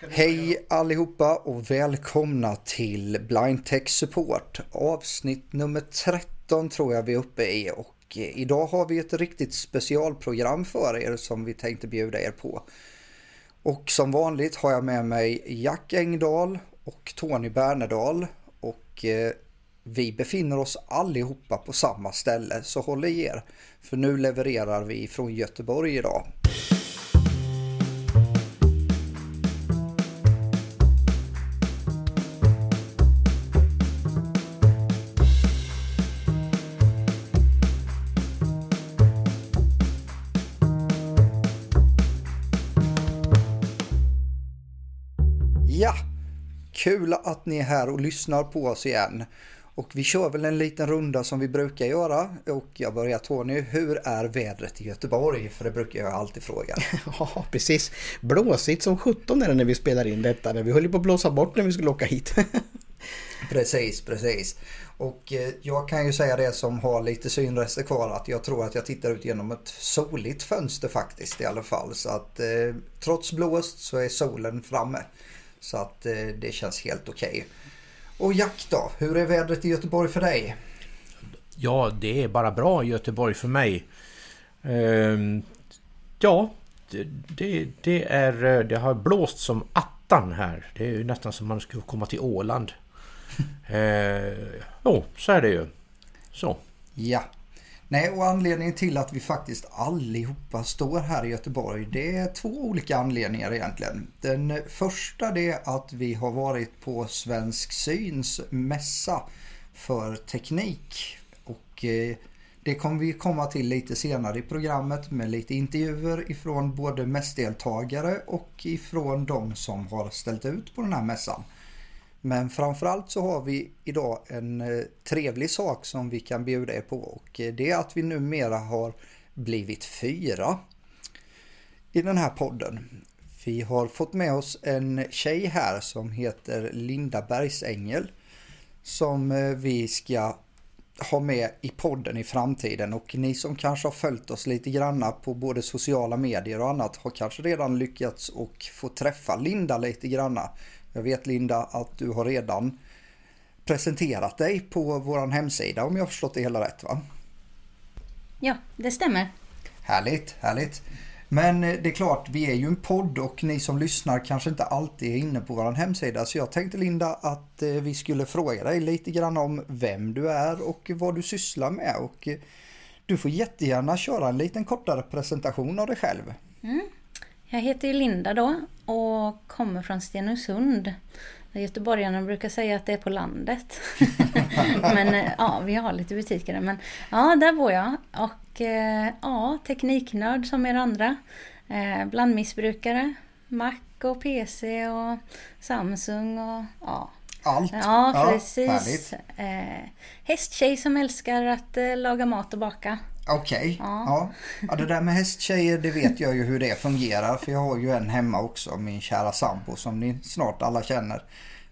Hej allihopa och välkomna till Blind Tech Support. Avsnitt nummer 13 tror jag vi är uppe i och idag har vi ett riktigt specialprogram för er som vi tänkte bjuda er på. Och som vanligt har jag med mig Jack Engdahl och Tony Bernedal och eh, vi befinner oss allihopa på samma ställe så håll i er. För nu levererar vi från Göteborg idag. Kul att ni är här och lyssnar på oss igen. Och vi kör väl en liten runda som vi brukar göra. Och jag börjar Tony, hur är vädret i Göteborg? För det brukar jag alltid fråga. Ja, precis. Blåsigt som 17 är det när vi spelar in detta. Vi höll på att blåsa bort när vi skulle åka hit. precis, precis. Och eh, jag kan ju säga det som har lite synrester kvar att jag tror att jag tittar ut genom ett soligt fönster faktiskt i alla fall. Så att eh, trots blåst så är solen framme. Så att eh, det känns helt okej. Okay. Och Jack då, hur är vädret i Göteborg för dig? Ja, det är bara bra i Göteborg för mig. Ehm, ja, det, det, är, det har blåst som attan här. Det är ju nästan som man skulle komma till Åland. ehm, jo, så är det ju. Så. Ja. Nej, och anledningen till att vi faktiskt allihopa står här i Göteborg, det är två olika anledningar egentligen. Den första det är att vi har varit på Svensk Syns mässa för teknik. Och eh, det kommer vi komma till lite senare i programmet med lite intervjuer ifrån både mässdeltagare och ifrån de som har ställt ut på den här mässan. Men framförallt så har vi idag en eh, trevlig sak som vi kan bjuda er på och eh, det är att vi numera har blivit fyra i den här podden. Vi har fått med oss en tjej här som heter Linda Bergsängel som eh, vi ska ha med i podden i framtiden och ni som kanske har följt oss lite granna på både sociala medier och annat har kanske redan lyckats och få träffa Linda lite granna jag vet Linda att du har redan presenterat dig på vår hemsida om jag har förstått det hela rätt va? Ja, det stämmer. Härligt, härligt. Men eh, det är klart, vi är ju en podd och ni som lyssnar kanske inte alltid är inne på vår hemsida. Så jag tänkte Linda att eh, vi skulle fråga dig lite grann om vem du är och vad du sysslar med. Och eh, du får jättegärna köra en liten kortare presentation av dig själv. Mm. Jag heter Linda då och kommer från Stenungsund. Göteborgarna brukar säga att det är på landet. men eh, ja, vi har lite butiker där. Men ja, där bor jag. Och eh, ja, tekniknörd som er andra. Eh, blandmissbrukare. Mac och PC och Samsung och ja. Allt? Ja, precis. Ja, eh, hästtjej som älskar att laga mat och baka. Okej, okay. ja. ja. ja. Det där med hästtjejer det vet jag ju hur det fungerar. För jag har ju en hemma också, min kära sambo som ni snart alla känner.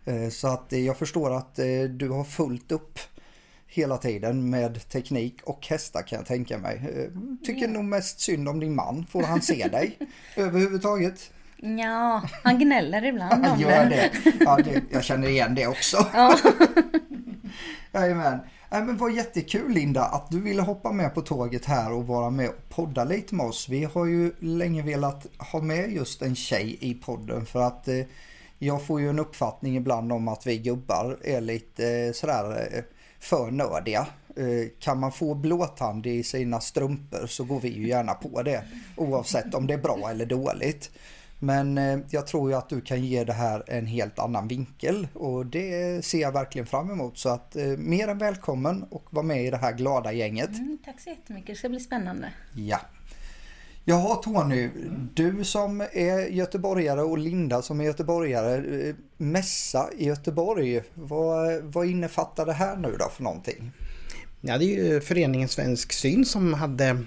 Eh, så att eh, jag förstår att eh, du har fullt upp hela tiden med teknik och hästar kan jag tänka mig. Tycker nog mest synd om din man. Får han se dig överhuvudtaget? Ja, han gnäller ibland om Gör det. Ja, det, jag känner igen det också. Ja. Jajamän. Nej, men vad jättekul Linda att du ville hoppa med på tåget här och vara med och podda lite med oss. Vi har ju länge velat ha med just en tjej i podden för att eh, jag får ju en uppfattning ibland om att vi gubbar är lite eh, sådär eh, för nördiga. Eh, kan man få blåtand i sina strumpor så går vi ju gärna på det oavsett om det är bra eller dåligt. Men eh, jag tror ju att du kan ge det här en helt annan vinkel och det ser jag verkligen fram emot. Så att eh, mer än välkommen och var med i det här glada gänget. Mm, tack så jättemycket, det ska bli spännande. Ja. Jaha Tony, du som är göteborgare och Linda som är göteborgare. Eh, mässa i Göteborg, vad, vad innefattar det här nu då för någonting? Ja, det är ju föreningen Svensk Syn som hade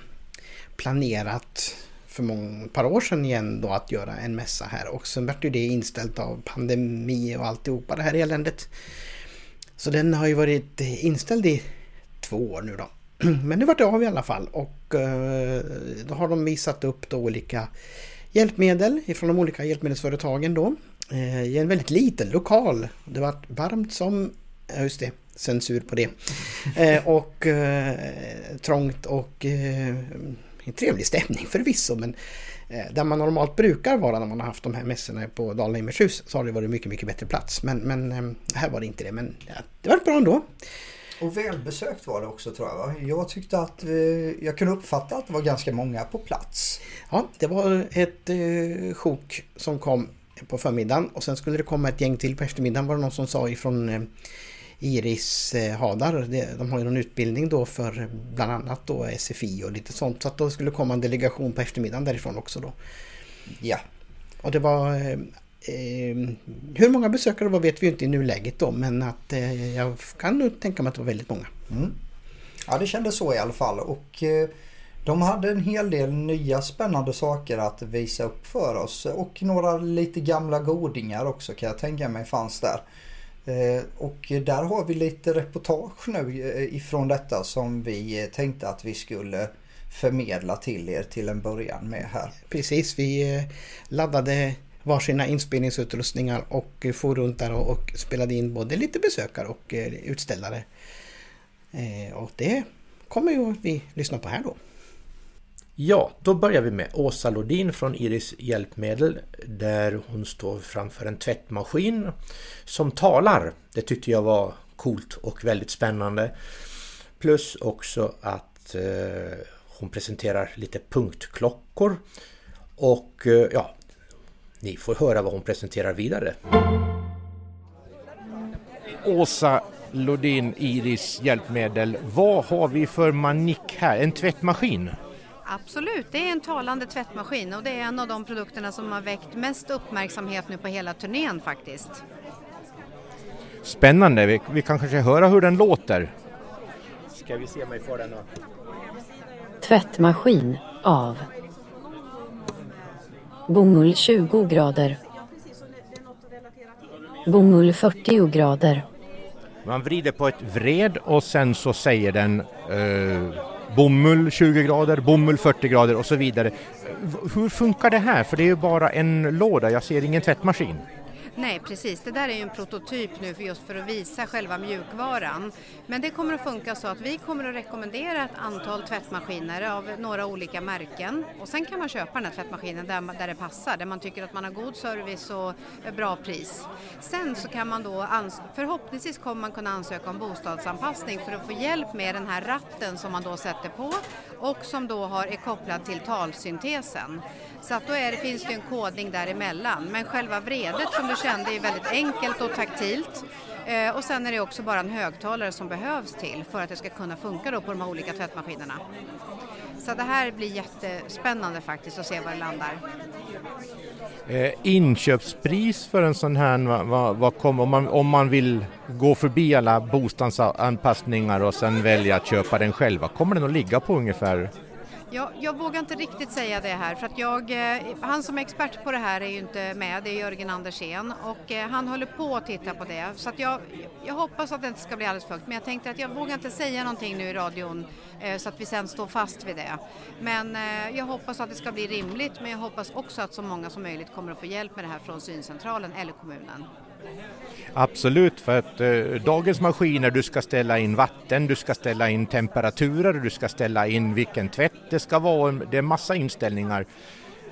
planerat för många par år sedan igen då att göra en mässa här och sen vart ju det inställt av pandemi och alltihopa det här eländet. Så den har ju varit inställd i två år nu då. Men nu vart det av i alla fall och eh, då har de visat upp då olika hjälpmedel ifrån de olika hjälpmedelsföretagen då. eh, i en väldigt liten lokal. Det var varmt som, ja just det, censur på det. Eh, och trångt och en trevlig stämning förvisso men eh, där man normalt brukar vara när man har haft de här mässorna på Dalheimers så har det varit mycket, mycket bättre plats. Men, men eh, här var det inte det. Men det var bra ändå. Och välbesökt var det också tror jag. Jag tyckte att eh, jag kunde uppfatta att det var ganska många på plats. Ja, det var ett eh, sjok som kom på förmiddagen och sen skulle det komma ett gäng till på eftermiddagen var det någon som sa ifrån Iris Hadar. De har ju någon utbildning då för bland annat då SFI och lite sånt. Så att då skulle komma en delegation på eftermiddagen därifrån också då. Ja. Och det var... Eh, eh, hur många besökare det var vet vi inte i nuläget då men att eh, jag kan nog tänka mig att det var väldigt många. Mm. Ja det kändes så i alla fall och eh, de hade en hel del nya spännande saker att visa upp för oss och några lite gamla godingar också kan jag tänka mig fanns där. Eh, och där har vi lite reportage nu eh, ifrån detta som vi eh, tänkte att vi skulle förmedla till er till en början med här. Precis, vi laddade varsina inspelningsutrustningar och for runt där och spelade in både lite besökare och utställare. Och det kommer ju vi lyssna på här då. Ja, då börjar vi med Åsa Lodin från Iris Hjälpmedel där hon står framför en tvättmaskin som talar. Det tyckte jag var coolt och väldigt spännande. Plus också att eh, hon presenterar lite punktklockor och eh, ja, ni får höra vad hon presenterar vidare. Åsa Lodin, Iris Hjälpmedel. Vad har vi för manik här? En tvättmaskin? Absolut, det är en talande tvättmaskin och det är en av de produkterna som har väckt mest uppmärksamhet nu på hela turnén faktiskt. Spännande, vi, vi kan kanske höra hur den låter. Ska vi se om vi får den att... Tvättmaskin av Bomull 20 grader Bomull 40 grader Man vrider på ett vred och sen så säger den uh bomull 20 grader, bomull 40 grader och så vidare. Hur funkar det här? För det är ju bara en låda, jag ser ingen tvättmaskin. Nej precis, det där är ju en prototyp nu för just för att visa själva mjukvaran. Men det kommer att funka så att vi kommer att rekommendera ett antal tvättmaskiner av några olika märken och sen kan man köpa den här tvättmaskinen där, där det passar, där man tycker att man har god service och bra pris. Sen så kan man då, förhoppningsvis kommer man kunna ansöka om bostadsanpassning för att få hjälp med den här ratten som man då sätter på och som då har, är kopplad till talsyntesen. Så att då är det, finns det en kodning däremellan. Men själva vredet som du kände är väldigt enkelt och taktilt. Eh, och sen är det också bara en högtalare som behövs till för att det ska kunna funka då på de här olika tvättmaskinerna. Så det här blir jättespännande faktiskt att se var det landar. Eh, inköpspris för en sån här, vad, vad kom, om, man, om man vill gå förbi alla bostadsanpassningar och sen välja att köpa den själv, vad kommer den att ligga på ungefär? Jag, jag vågar inte riktigt säga det här för att jag, eh, han som är expert på det här är ju inte med, det är Jörgen Andersén och eh, han håller på att titta på det så att jag, jag hoppas att det inte ska bli alldeles för högt men jag tänkte att jag vågar inte säga någonting nu i radion eh, så att vi sen står fast vid det. Men jag hoppas att det ska bli rimligt men jag hoppas också att så många som möjligt kommer att få hjälp med det här från syncentralen eller kommunen. Absolut, för att eh, dagens maskiner, du ska ställa in vatten, du ska ställa in temperaturer, du ska ställa in vilken tvätt det ska vara. Det är massa inställningar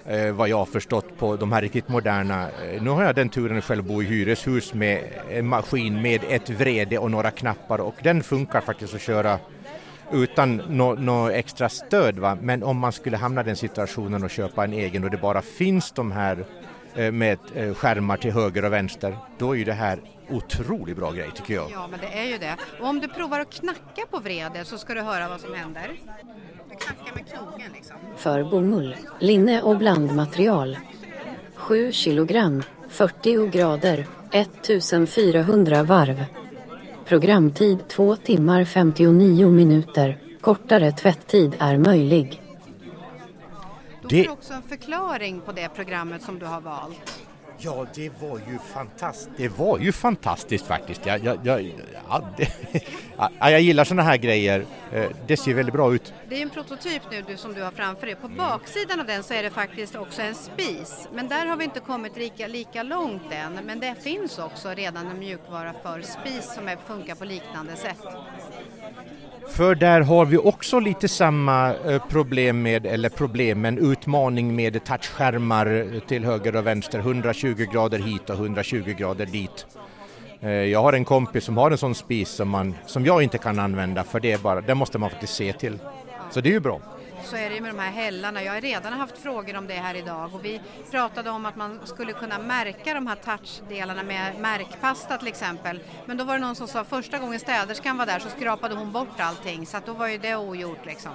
eh, vad jag har förstått på de här riktigt moderna. Eh, nu har jag den turen att själv bo i hyreshus med en maskin med ett vrede och några knappar och den funkar faktiskt att köra utan något no extra stöd. Va? Men om man skulle hamna i den situationen och köpa en egen och det bara finns de här med eh, skärmar till höger och vänster, då är ju det här otroligt bra grej tycker jag. Ja, men det är ju det. Och om du provar att knacka på vredet så ska du höra vad som händer. Du knackar med knogen liksom. För bomull, linne och blandmaterial. 7 kilogram, 40 grader, 1400 varv. Programtid 2 timmar 59 minuter. Kortare tvätttid är möjlig. Då får du också en förklaring på det programmet som du har valt. Ja, det var ju fantastiskt. Det var ju fantastiskt faktiskt. Jag, jag, jag, ja, det, ja, jag gillar sådana här grejer. Eh, det ser väldigt bra ut. Det är en prototyp nu du, som du har framför dig. På baksidan av den så är det faktiskt också en spis. Men där har vi inte kommit lika, lika långt än. Men det finns också redan en mjukvara för spis som är, funkar på liknande sätt. För där har vi också lite samma eh, problem med, eller problem, men utmaning med touchskärmar eh, till höger och vänster, 120 grader hit och 120 grader dit. Eh, jag har en kompis som har en sån spis som, man, som jag inte kan använda för det, är bara, det måste man faktiskt se till. Så det är ju bra så är det med de här hällarna. Jag har redan haft frågor om det här idag och vi pratade om att man skulle kunna märka de här touchdelarna med märkpasta till exempel. Men då var det någon som sa första gången städerskan var där så skrapade hon bort allting så att då var ju det ogjort liksom.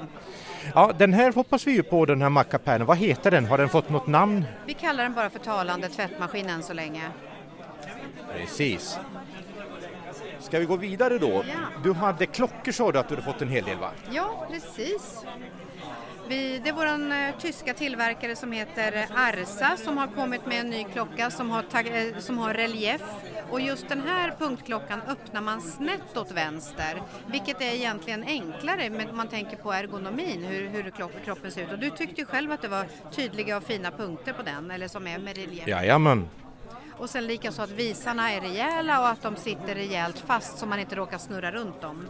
Ja, den här hoppas vi ju på den här mackapären. Vad heter den? Har den fått något namn? Vi kallar den bara för talande tvättmaskin än så länge. Precis. Ska vi gå vidare då? Ja. Du hade klockor sa du att du hade fått en hel del va? Ja, precis. Vi, det är vår eh, tyska tillverkare som heter Arsa som har kommit med en ny klocka som har, eh, som har relief. Och just den här punktklockan öppnar man snett åt vänster, vilket är egentligen enklare om man tänker på ergonomin, hur, hur kroppen ser ut. Och du tyckte ju själv att det var tydliga och fina punkter på den, eller som är med relief. Jajamän. Och sen likaså att visarna är rejäla och att de sitter rejält fast så man inte råkar snurra runt dem.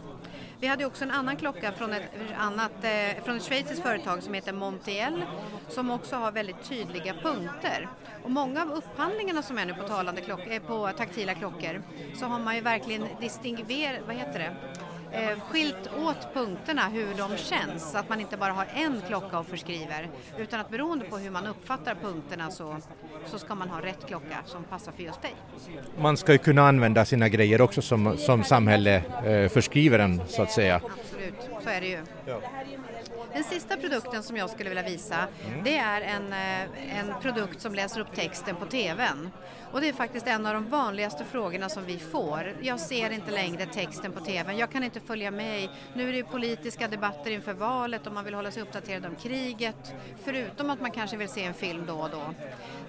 Vi hade också en annan klocka från ett, annat, eh, från ett schweiziskt företag som heter Montiel som också har väldigt tydliga punkter. Och många av upphandlingarna som är nu på, talande klock, eh, på taktila klockor så har man ju verkligen distinguerat, vad heter det? Eh, skilt åt punkterna hur de känns så att man inte bara har en klocka och förskriver utan att beroende på hur man uppfattar punkterna så, så ska man ha rätt klocka som passar för just dig. Man ska ju kunna använda sina grejer också som, som samhälle eh, förskriver en så att säga. Absolut, så är det ju. Ja. Den sista produkten som jag skulle vilja visa mm. det är en, eh, en produkt som läser upp texten på TVn. Och det är faktiskt en av de vanligaste frågorna som vi får. Jag ser inte längre texten på TVn, jag kan inte följa med nu är det politiska debatter inför valet och man vill hålla sig uppdaterad om kriget, förutom att man kanske vill se en film då och då.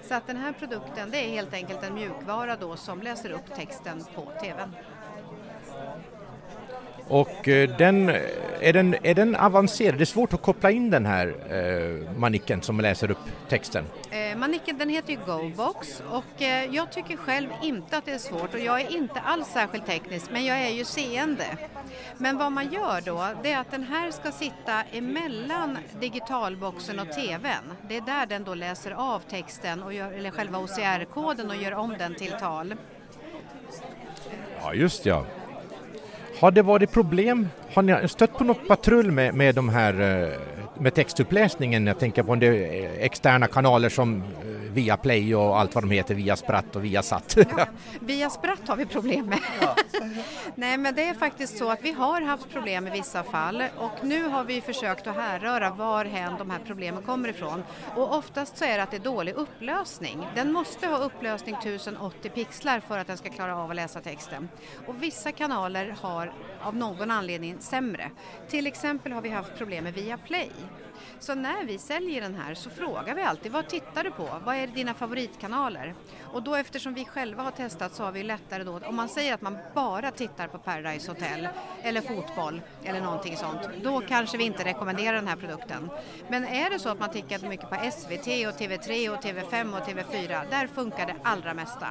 Så att den här produkten det är helt enkelt en mjukvara då som läser upp texten på TVn. Och eh, den, är, den, är den avancerad? Det är svårt att koppla in den här eh, manicken som läser upp texten. Eh, manicken den heter ju GoBox och eh, jag tycker själv inte att det är svårt och jag är inte alls särskilt teknisk men jag är ju seende. Men vad man gör då det är att den här ska sitta emellan digitalboxen och TVn. Det är där den då läser av texten och gör, eller själva OCR-koden och gör om den till tal. Ja just ja. Har det varit problem? Har ni stött på något patrull med, med de här eh, med textuppläsningen? Jag tänker på det externa kanaler som eh, eh, Viaplay och allt vad de heter, Via Spratt och Via Satt. Ja, via Spratt har vi problem med. Ja. Nej men det är faktiskt så att vi har haft problem i vissa fall och nu har vi försökt att härröra varhän de här problemen kommer ifrån. Och oftast så är det att det är dålig upplösning. Den måste ha upplösning 1080 pixlar för att den ska klara av att läsa texten. Och vissa kanaler har av någon anledning sämre. Till exempel har vi haft problem med Viaplay så när vi säljer den här så frågar vi alltid vad tittar du på? Vad är dina favoritkanaler? Och då eftersom vi själva har testat så har vi lättare då, om man säger att man bara tittar på Paradise Hotel eller fotboll eller någonting sånt, då kanske vi inte rekommenderar den här produkten. Men är det så att man tittar mycket på SVT och TV3 och TV5 och TV4, där funkar det allra mesta.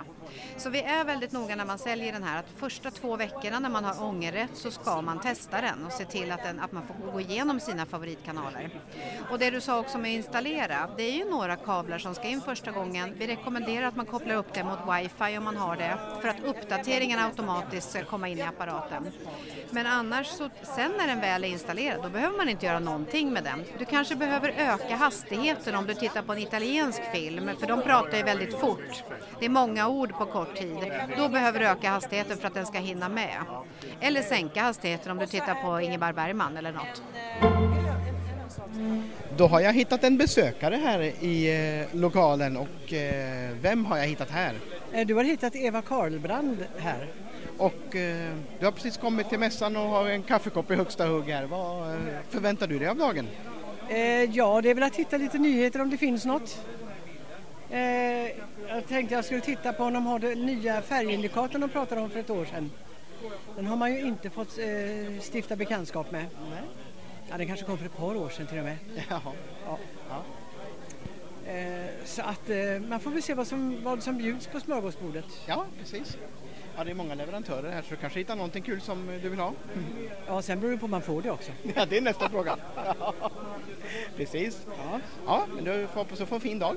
Så vi är väldigt noga när man säljer den här att första två veckorna när man har ångerrätt så ska man testa den och se till att, den, att man får gå igenom sina favoritkanaler. Och det du sa också med installera, det är ju några kablar som ska in första gången. Vi rekommenderar att man kopplar upp det mot wifi om man har det för att uppdateringen automatiskt ska komma in i apparaten. Men annars så, sen när den väl är installerad, då behöver man inte göra någonting med den. Du kanske behöver öka hastigheten om du tittar på en italiensk film, för de pratar ju väldigt fort. Det är många ord på kort tid. Då behöver du öka hastigheten för att den ska hinna med. Eller sänka hastigheten om du tittar på Ingmar Bergman eller något. Då har jag hittat en besökare här i eh, lokalen och eh, vem har jag hittat här? Eh, du har hittat Eva Karlbrand här. Och eh, du har precis kommit till mässan och har en kaffekopp i högsta hugg här. Vad eh, förväntar du dig av dagen? Eh, ja, det är väl att hitta lite nyheter om det finns något. Jag tänkte jag skulle titta på om de har den nya färgindikatorn de pratade om för ett år sedan. Den har man ju inte fått stifta bekantskap med. Nej. Ja, den kanske kom för ett par år sedan till och med. Ja. Ja. Eh, så att eh, man får väl se vad som, vad som bjuds på smörgåsbordet. ja, precis. Ja, det är många leverantörer här så du kanske hittar någonting kul som du vill ha. Ja, sen beror det på om man får det också. Ja, det är nästa fråga. Precis. Ja, Ja, men du får hoppas du får en fin dag.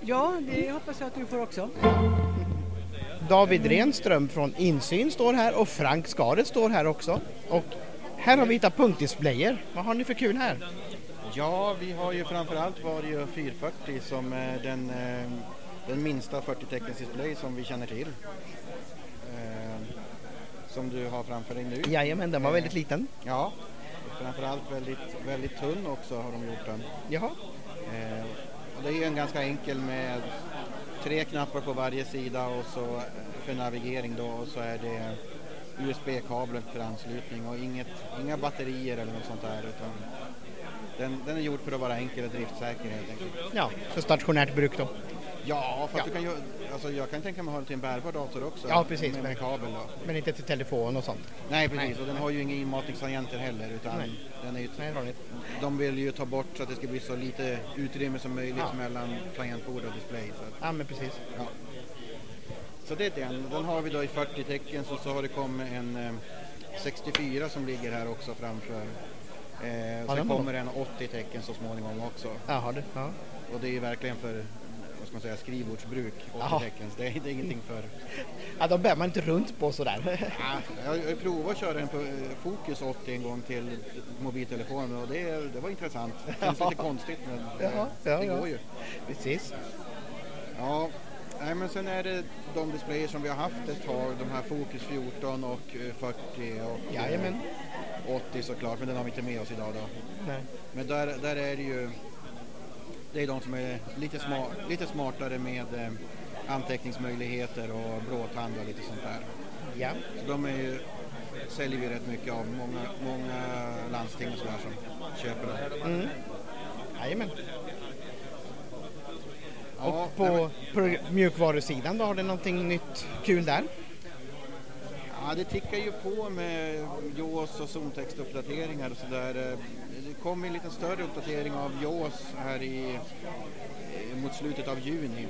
ja det hoppas jag att du får också. David Renström från Insyn står här och Frank Skaret står här också. Och här har vi hittat punktdisplayer. Vad har ni för kul här? Ja, vi har ju framförallt Vario 440 som är den, eh, den minsta 40 teckens display som vi känner till. Eh, som du har framför dig nu. Jajamän, den var väldigt liten. Ja, framförallt väldigt, väldigt tunn också har de gjort den. Jaha. Eh, och det är ju en ganska enkel med tre knappar på varje sida och så eh, för navigering då och så är det USB-kabel för anslutning och inget, inga batterier eller något sånt där utan den, den är gjord för att vara enkel och driftsäker helt enkelt. Ja, för stationärt bruk då. Ja, fast Ja. du kan ju, alltså jag kan tänka mig att ha den till en bärbar dator också. Ja, precis, Med, med kabel då. Men inte till telefon och sånt. Nej, precis. Och den har ju inga inmatningstangenter heller utan Nej. den är ju, Nej, de vill ju ta bort så att det ska bli så lite utrymme som möjligt Ja. mellan tangentbord och display. Så, Ja, men precis. ja. Så det är den. Den har vi då i 40 tecken så, så har det kommit en eh, 64 som ligger här också framför. Eh, sen kommer en 80 tecken så småningom också. Jaha, du. Ja. Och det är verkligen för vad ska man säga, skrivbordsbruk, 80 Jaha. tecken. Det är, det är ingenting för ja, de bär man inte runt på sådär. Ja, jag provat att köra en på eh, Focus 80 en gång till mobiltelefonen och det, det var intressant. Det känns lite konstigt men eh, Ja, ja, det ja. går ju. precis. Ja, nej, men sen är det de displayer som vi har haft ett tag, de här Focus 14 och eh, 40 och eh, Jajamän. 80 såklart, men den har vi inte med oss idag då. Nej. Men där, där är det ju, det är de som är lite, sma, lite smartare med eh, anteckningsmöjligheter och blåtand och lite sånt där. Ja. Så de är ju, säljer vi rätt mycket av, många, många landsting och sådär som köper dem. Mm. Jajamän. Ja, och nej, på, men- mjukvarusidan då har det någonting nytt kul där? Ja, det tickar ju på med JAWS och zontextuppdateringar och sådär. Det kom en liten större uppdatering av JAWS här i, eh, mot slutet av juni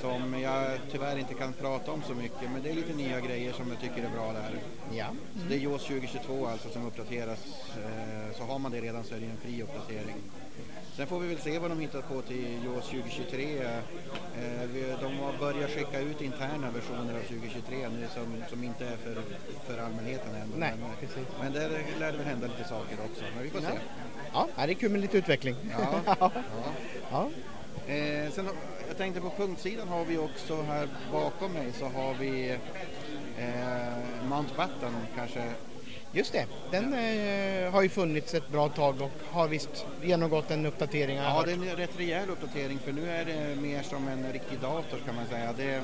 som jag tyvärr inte kan prata om så mycket men det är lite nya grejer som jag tycker är bra där. Ja. Så det är JAWS 2022 alltså som uppdateras. Eh, Så har man det redan så är det en fri uppdatering. Sen får vi väl se vad de hittar på till JAWS 2023. Eh, De har börjat skicka ut interna versioner av 2023 nu som, som inte är för, för allmänheten än. Nej, men, precis. men där lär det väl hända lite saker också. Men vi får se. Ja, det är kul med lite utveckling. Ja, ja. ja. Eh, sen, jag tänkte på punktsidan har vi också här bakom mig så har vi eh, Mountbatten kanske Just det, den eh, har ju funnits ett bra tag och har visst genomgått en uppdatering. Ja, det är en rätt rejäl uppdatering för nu är det mer som en riktig dator kan man säga. Det,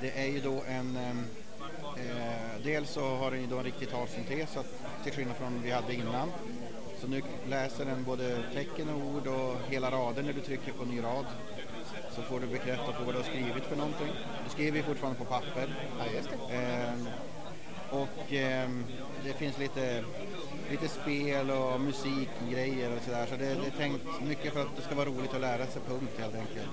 det är ju då en... em, Eh, dels så har den ju då en riktig talsyntes att- till skillnad från vi hade innan. Så nu läser den både tecken och ord och hela rader när du trycker på ny rad. Så får du bekräfta på vad du har skrivit för någonting. Du skriver ju fortfarande på papper. Ja, just det. Ehm, och ehm, det finns lite, lite spel och musikgrejer och sådär. Så det, det är tänkt mycket för att det ska vara roligt att lära sig punkt helt enkelt.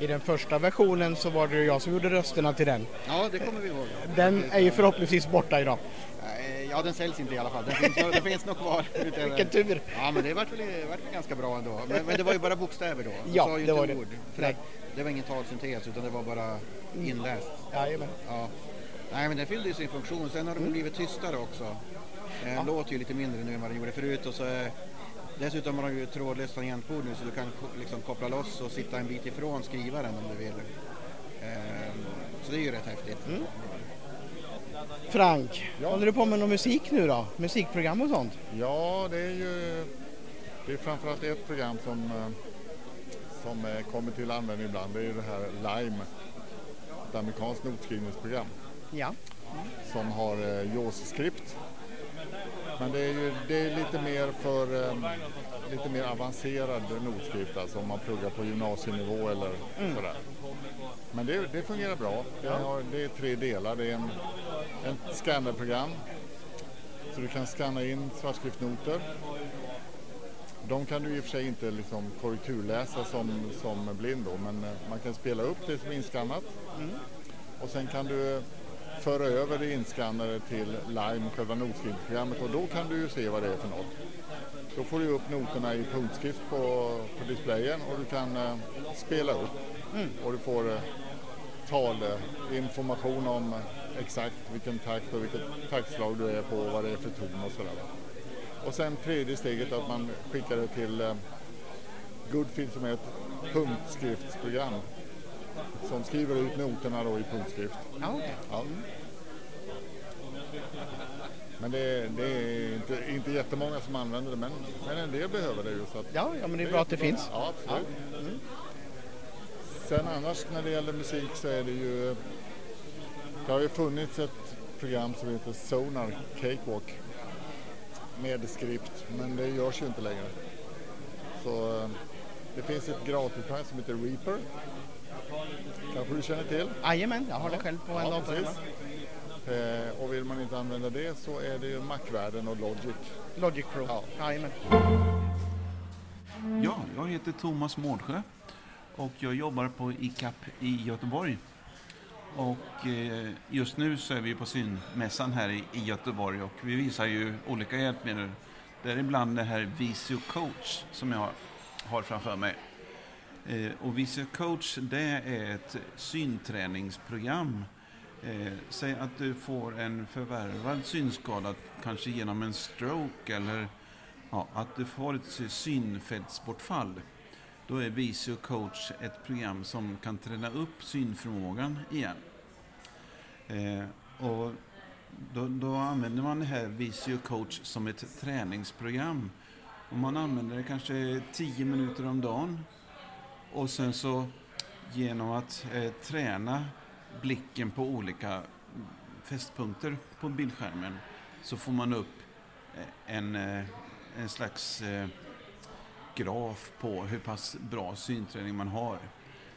I den första versionen så var det jag som gjorde rösterna till den. Ja, det kommer vi ihåg. Den är ju förhoppningsvis borta idag. Eh, Ja, den säljs inte i alla fall. Den finns, den finns nog kvar. Vilken tur! Ja, men det vart väl, det vart väl ganska bra ändå. Men, men det var ju bara bokstäver då. De Ja, sa ju det inte var det. ord. För Nej. att det var ingen talsyntes utan det var bara inläst. Jajamän. Ja. Nej, men den fyllde ju sin funktion. Sen har den blivit tystare också. Den låter ju lite mindre nu än vad den gjorde förut. Och så, eh, dessutom har de ju trådlöst tangentbord nu så du kan liksom koppla loss och sitta en bit ifrån skrivaren om du vill. Ehm, Så det är ju rätt häftigt. Frank, håller du på med någon musik nu då? Musikprogram och sånt? Ja, det är ju det är framförallt ett program som, eh, som eh, kommer till användning ibland. Det är ju det här Lime, ett amerikanskt notskrivningsprogram Ja. som har eh, JAWS-skript Men det är ju det är lite mer för eh, lite mer avancerad notskrift alltså om man pluggar på gymnasienivå eller Mm. sådär. Men det, det fungerar bra. Det, har, det är tre delar. Det är en, ett scannerprogram så du kan scanna in svartskriftnoter. De kan du i och för sig inte liksom korrekturläsa som, som blind då, men eh, man kan spela upp det som är inskannat och sen kan du föra över det inskannade till Lime, själva notskrivningsprogrammet och då kan du ju se vad det är för något. Då får du upp noterna i punktskrift på, på displayen och du kan eh, spela upp och du får eh, talinformation om eh, exakt vilken takt och vilket taktslag du är på och vad det är för ton och sådär. Och sen tredje steget att man skickar det till eh, Goodfield som är ett punktskriftsprogram som skriver ut noterna då i punktskrift. Ja, okej. Ja. Men det är, det är inte, inte jättemånga som använder det, men, men en del behöver det ju. Så Ja, ja, men det är bra att det finns. Ja, absolut. Mm. Sen annars när det gäller musik så är det ju... Det har ju funnits ett program som heter Sonar Cakewalk med skript, men det görs ju inte längre. Så eh, det finns ett gratisprogram som heter Reaper. Kanske du känner till? Jajamän, jag har det själv på en Ja, dator. Eh, och vill man inte använda det så är det ju Mac-världen och Logic. Logic Pro. Ja. Jajamän. Ja, jag heter Thomas Mårdsjö och jag jobbar på ICAP i Göteborg. Och eh, just nu så är vi på synmässan här i, i Göteborg och vi visar ju olika hjälpmedel. Däribland det här Visio Coach som jag har framför mig. Eh, och Visio Coach det är ett synträningsprogram. Eh, säg att du får en förvärvad synskada, kanske genom en stroke eller ja, att du får ett synfältsbortfall. Då är Visio Coach ett program som kan träna upp synförmågan igen. Eh, och då, då använder man det här Visio Coach som ett träningsprogram. Och man använder det kanske 10 minuter om dagen. Och sen så genom att eh, träna blicken på olika fästpunkter på bildskärmen så får man upp eh, en, eh, en slags eh, graf på hur pass bra synträning man har.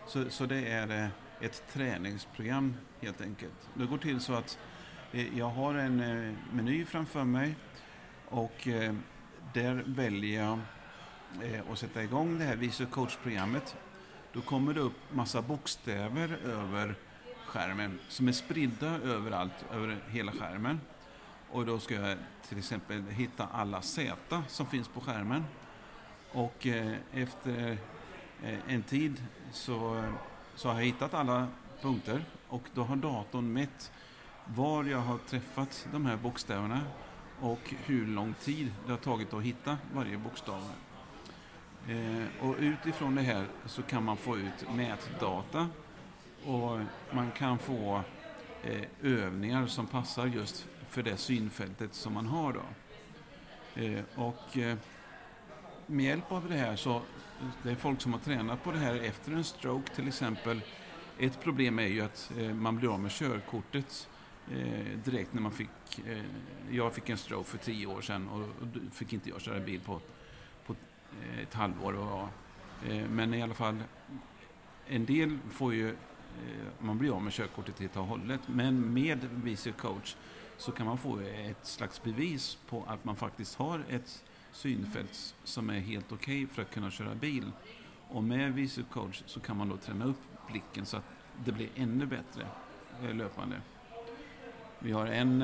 Så, så det är eh, ett träningsprogram helt enkelt. Det går till så att jag har en meny framför mig och där väljer jag att sätta igång det här Visio Coach-programmet. Då kommer det upp massa bokstäver över skärmen som är spridda överallt, över hela skärmen. Och då ska jag till exempel hitta alla Z som finns på skärmen. Och eh, efter eh, en tid så, så har jag hittat alla punkter och då har datorn mätt var jag har träffat de här bokstäverna och hur lång tid det har tagit att hitta varje bokstav. Eh, och utifrån det här så kan man få ut mätdata och man kan få eh, övningar som passar just för det synfältet som man har. Då. Eh, och eh, med hjälp av det här så det är folk som har tränat på det här efter en stroke till exempel. Ett problem är ju att eh, man blir av med körkortet eh, direkt när man fick... Eh, jag fick en stroke för tio år sedan och, och då fick inte jag köra bil på, Eh, ett halvår. Och, eh, men i alla fall, en del får ju... Eh, man blir av med körkortet helt och hållet. Men med Visio Coach så kan man få ett slags bevis på att man faktiskt har ett synfält som är helt okej för att kunna köra bil. Och med Visio Coach så kan man då träna upp blicken så att det blir ännu bättre löpande. Vi har en,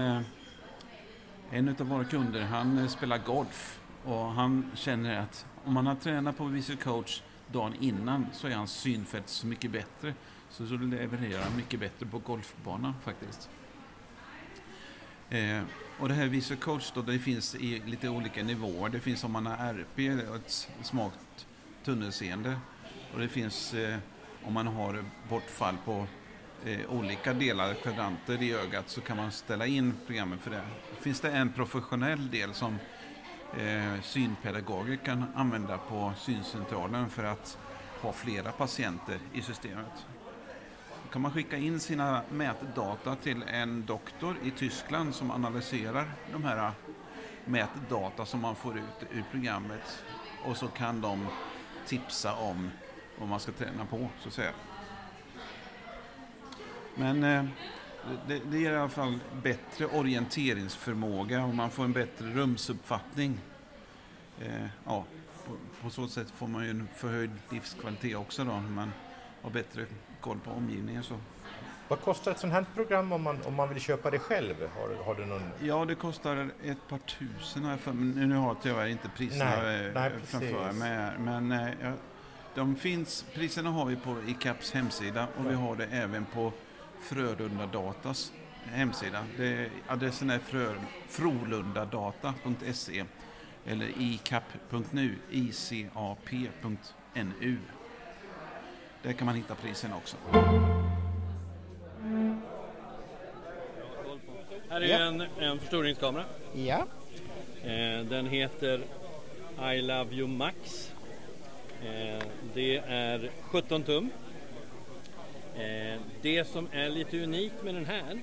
en av våra kunder, han spelar golf och han känner att om man har tränat på Visio Coach dagen innan så är hans synfält så mycket bättre. Så, så levererar han mycket bättre på golfbanan faktiskt. Eh, och det här Visio Coach då, det finns i lite olika nivåer. Det finns om man har RP, ett smart tunnelseende. Och det finns eh, om man har bortfall på eh, olika delar, kvadranter i ögat, så kan man ställa in programmet för det. Finns det en professionell del som eh, synpedagoger kan använda på syncentralen för att ha flera patienter i systemet. Då kan man skicka in sina mätdata till en doktor i Tyskland som analyserar de här mätdata som man får ut ur programmet och så kan de tipsa om vad man ska träna på så att säga. Men eh, det, det ger i alla fall bättre orienteringsförmåga och man får en bättre rumsuppfattning. Eh, ja, på, på, så sätt får man ju en förhöjd livskvalitet också då, man har bättre koll på omgivningen. Så. Vad kostar ett sånt här program om man, om man vill köpa det själv? Har, har du någon... Ja, det kostar ett par tusen här för Nu har jag tyvärr inte priserna nej, eh, nej, framför mig här, men eh, de finns, priserna har vi på ICAPs hemsida och vi har det även på Frölunda Datas hemsida. Det, adressen är frö, frolundadata.se eller icap.nu, icap.nu. Där kan man hitta priserna också. Här är en, en förstoringskamera. Ja. Eh, den heter I Love You Max. Eh, det är 17 tum. Eh, det som är lite unikt med den här,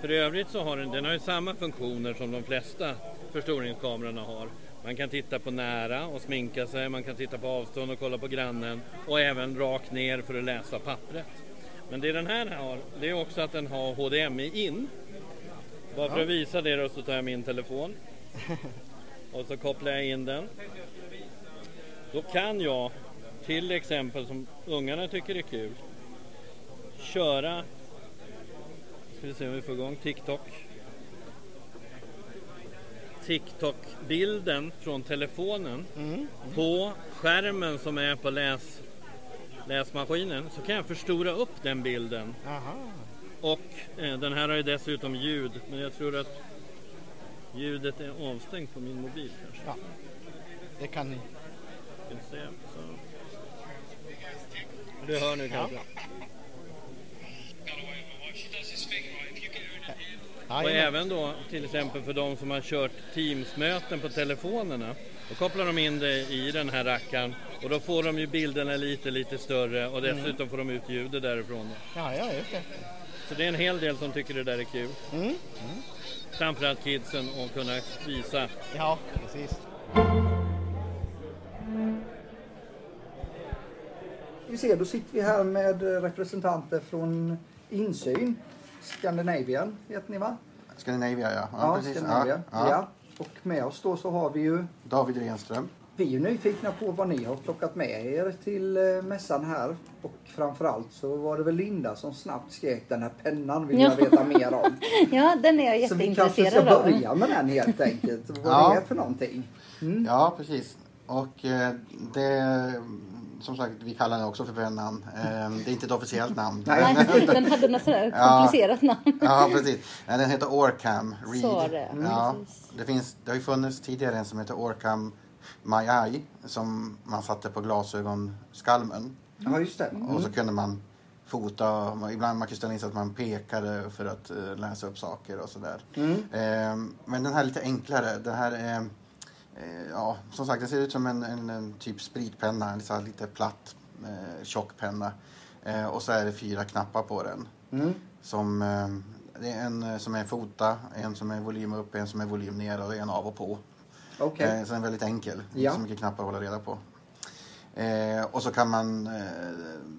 för övrigt så har den, den har ju samma funktioner som de flesta förstoringskamerorna har. Man kan titta på nära och sminka sig, man kan titta på avstånd och kolla på grannen och även rakt ner för att läsa pappret. Men det den här har, det är också att den har HDMI in. Bara för att visa det då så tar jag min telefon och så kopplar jag in den. Då kan jag till exempel som ungarna tycker är kul köra, ska vi se om vi får igång TikTok. TikTok-bilden från telefonen mm. på skärmen som är på läs, läsmaskinen så kan jag förstora upp den bilden. Aha. Och eh, den här har ju dessutom ljud men jag tror att ljudet är avstängt på min mobil kanske. Ja, det kan ni. Du hör nu kanske? Ja. Och även då till exempel för de som har kört Teams-möten på telefonerna. Då kopplar de in det i den här rackaren och då får de ju bilderna lite, lite större och mm. dessutom mm. får de ut ljudet därifrån. Ja, ja, just det. Så det är en hel del som tycker det där är kul. Mm. Mm. Framförallt kidsen och kunna visa. Ja, precis. Vi ser, då sitter vi här med representanter från Insyn Scandinavian heter ni va? Scandinavia ja. Ja, ja precis. Scandinavia. Ja, ja. Och med oss då så har vi ju David Renström. Vi är ju nyfikna på vad ni har plockat med er till eh, mässan här. Och framförallt så var det väl Linda som snabbt skrek den här pennan vill jag veta mer om. ja, den är jag jätteintresserad av. Så vi kanske ska börja med den helt enkelt. vad ja. det är för någonting. Mm. Ja, precis. Och eh, det som sagt, vi kallar den också för pennan. Ehm, det är inte ett officiellt namn. Nej, den hade något sådär komplicerat ja, namn. Ja, precis. Den heter Orcam Read. Så det. Mm. Ja, det, finns, det har ju funnits tidigare en som heter Orcam My Eye som man satte på glasögonskalmen. Ja, just det. Mm. Och så kunde man fota. Ibland man kunde ställa in sig att man pekade för att uh, läsa upp saker och sådär. Mm. Uh, men den här är lite enklare. Den här är Eh, ja, som sagt, den ser ut som en, en, en typ spritpenna, en så lite platt eh, tjock penna. Eh, och så är det fyra knappar på den. Mm. Som, eh, det är en eh, som är fota, en som är volym upp, en som är volym ner och en av och på. Okay. Eh, så den är väldigt enkel, ja. inte så mycket knappar att hålla reda på. Eh, och så kan man eh,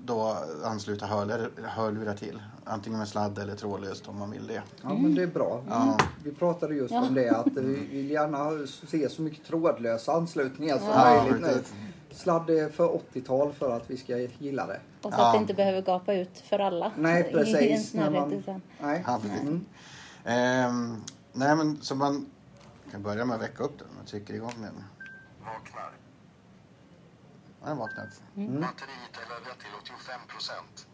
då ansluta hörlurar, hörlurar till. Antingen med sladd eller trådlöst om man vill det. Ja men det är bra. Mm. Vi pratade just ja. om det att vi vill gärna se så mycket trådlösa anslutningar som ja. möjligt nu. Sladd är för 80-tal för att vi ska gilla det. Och så att det inte behöver gapa ut för alla. Nej precis. I man... Nej. Ja, precis. Mm. Eh, nej men så man kan börja med att väcka upp den. Man trycker igång den. Vaknar. Han har vaknat. Mm. Batteriet är laddat till 85 procent.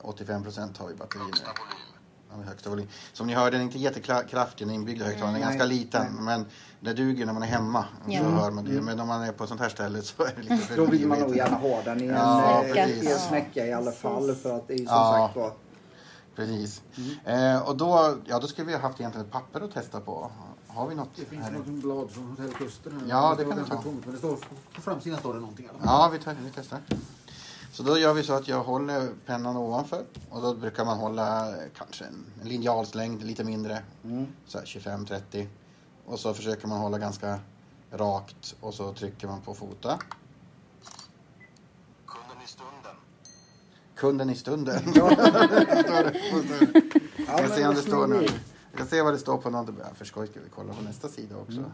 85 procent har vi batteri Högsta volym. Ja, högsta volym. Som ni hörde, den är inte jättekraftig, den inbyggda högtalaren. Den är ganska liten. Nej. Men det duger när man är hemma. Ja. Så hör man det. Men om man är på ett sånt här ställe så är det lite för Då vill man nog gärna ha den i en, ja, eh, i en snäcka i alla fall. För att det är som ja. sagt var Precis. Mm. Eh, och då, ja, då skulle vi ha haft egentligen ett papper att testa på. Har vi något? Det finns något blad från Hotell Kusten. Ja, det kan vi ta. men det står, på framsidan står det någonting. Ja, vi, tar, vi testar. Så då gör vi så att jag håller pennan ovanför och då brukar man hålla kanske en, en linjalslängd lite mindre. Mm. Så 25-30. och så försöker man hålla ganska rakt och så trycker man på fota. Kunden i stunden. Kunden i stunden. Ja. Jag ska se om men det vad står nu. Jag ska se vad det står på någon. Ja, för skoj ska vi kolla på nästa sida också.